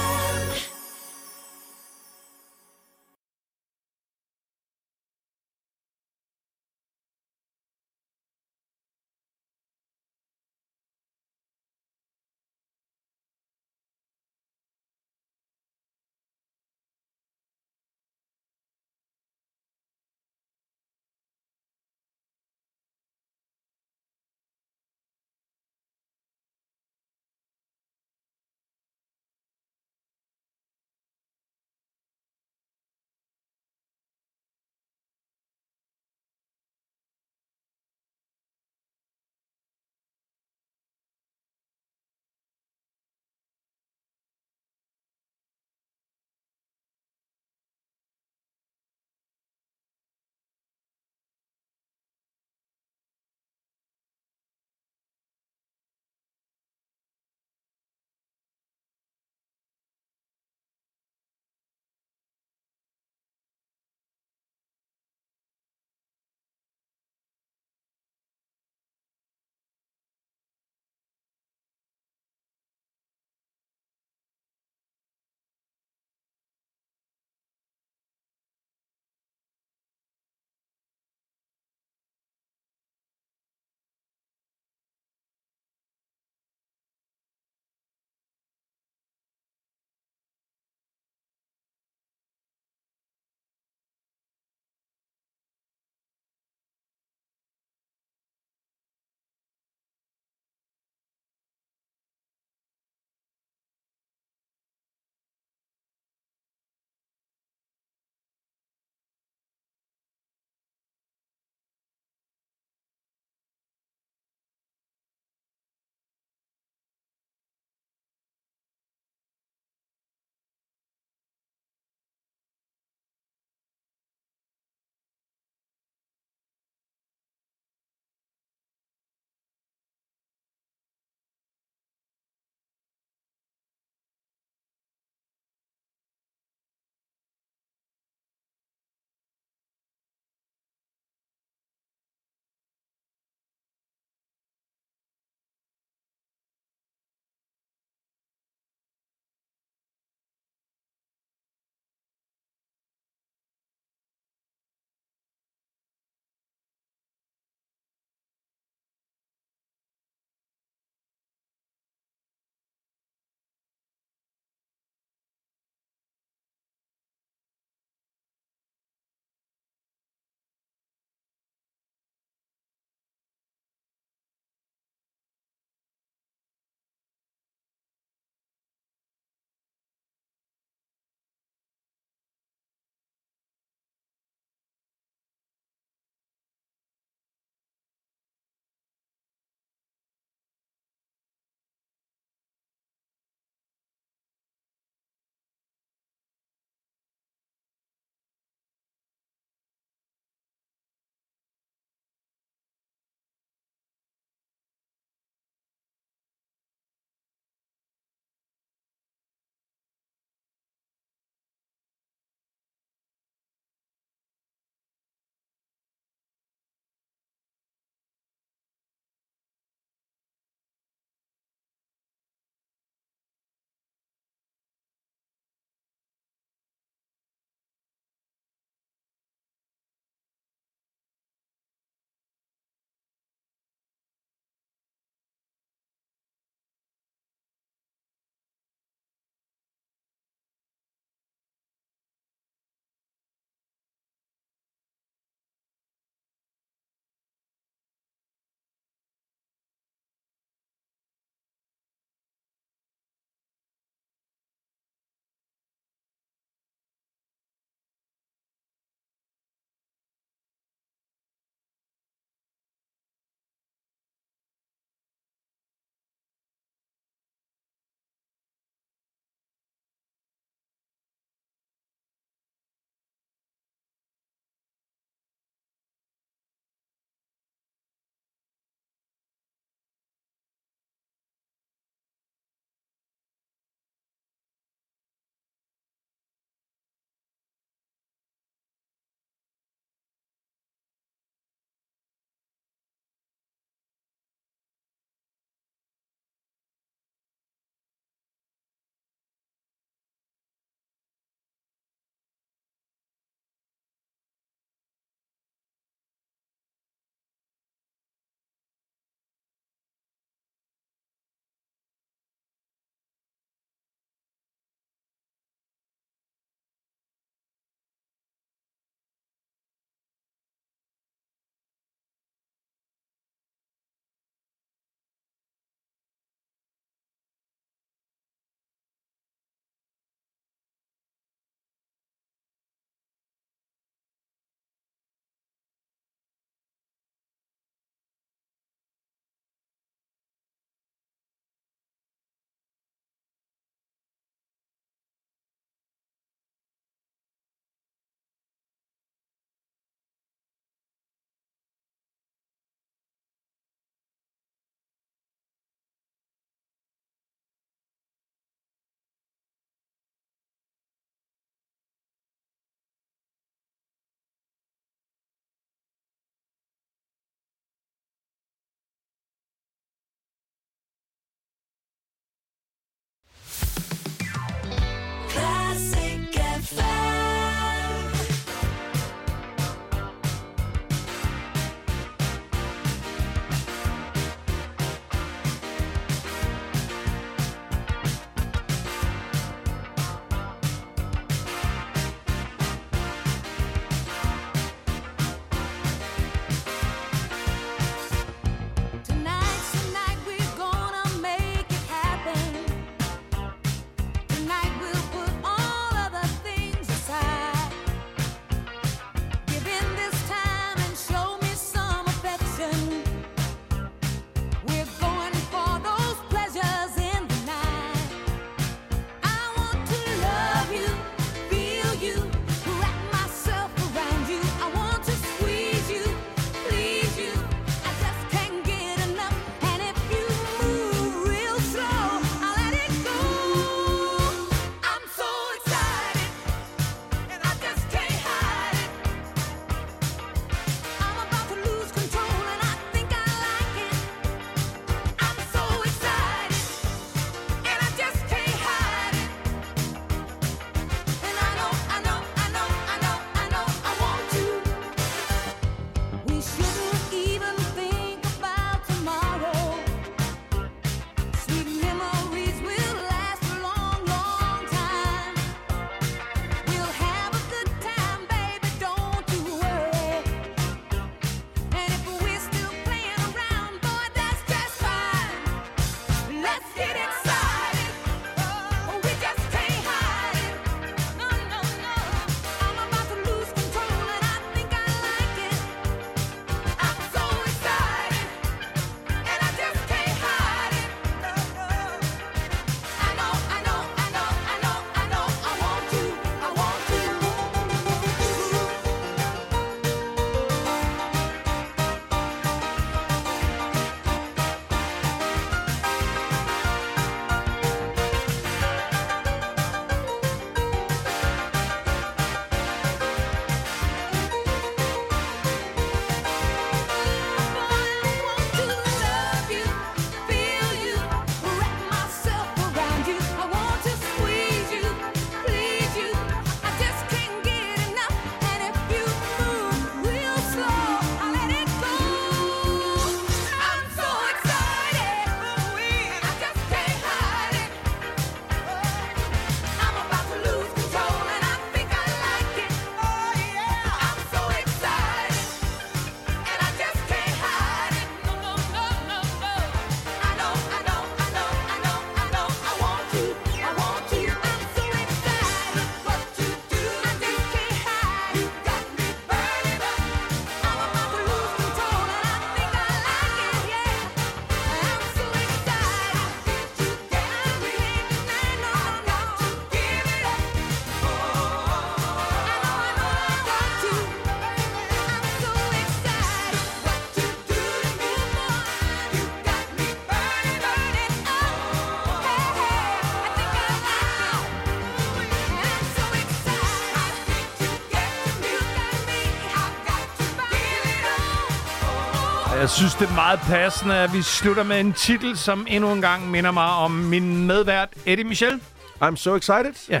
Synes, det er meget passende, at vi slutter med en titel, som endnu en gang minder mig om min medvært, Eddie Michel. I'm so excited. Ja.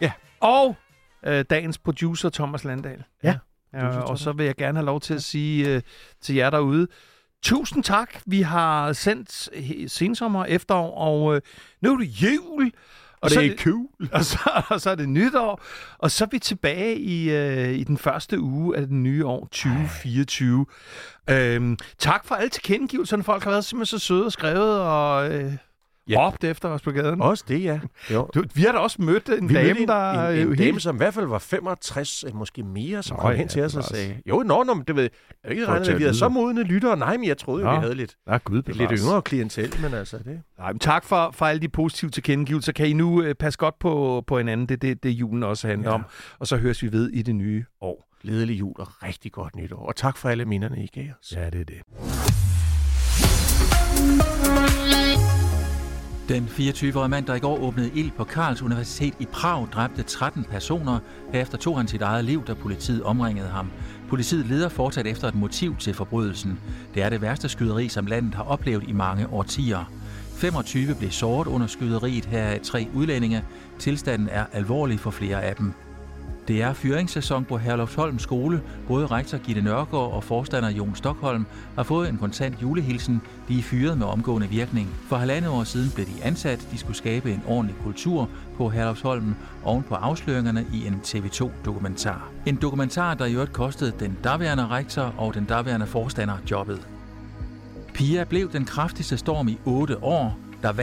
Ja. Og øh, dagens producer, Thomas Landahl. Ja. ja og så vil jeg gerne have lov til at sige øh, til jer derude, tusind tak. Vi har sendt sensommer, efterår, og øh, nu er det jul. Og, det er cool. <laughs> Og så, og så er det nytår. Og så er vi tilbage i, øh, i den første uge af det nye år, 2024. Øhm, tak for alle tilkendegivelserne. Folk har været simpelthen så søde og skrevet og øh, ja. råbt efter os på gaden. Også det, ja. Jo. Du, vi har da også mødt en vi dame, der... En, en, en dame, som i hvert fald var 65, eller måske mere, som Nå, kom ja, hen til os og sagde... Jo, nå, nå, det ved jeg ikke regnet, at vi havde så modne lyttere. Nej, men jeg troede, jo, vi havde lidt, ja, Gud, lidt yngre klientel, men altså det... Nej, men tak for, for alle de positive tilkendegivelser. Kan I nu øh, passe godt på, på hinanden? Det er det, det, julen også handler ja. om. Og så høres vi ved i det nye år. Glædelig jul og rigtig godt nytår. Og tak for alle minderne, I gav os. Ja, det er det. Den 24-årige mand, der i går åbnede ild på Karls Universitet i Prag, dræbte 13 personer. Herefter tog han sit eget liv, da politiet omringede ham. Politiet leder fortsat efter et motiv til forbrydelsen. Det er det værste skyderi, som landet har oplevet i mange årtier. 25 blev såret under skyderiet her af tre udlændinge. Tilstanden er alvorlig for flere af dem. Det er fyringssæson på Herlufsholm skole. Både rektor Gitte Nørgaard og forstander Jon Stockholm har fået en kontant julehilsen. De er fyret med omgående virkning. For halvandet år siden blev de ansat. De skulle skabe en ordentlig kultur på Herlufsholm oven på afsløringerne i en TV2-dokumentar. En dokumentar, der i øvrigt kostede den daværende rektor og den daværende forstander jobbet. Pia blev den kraftigste storm i 8 år.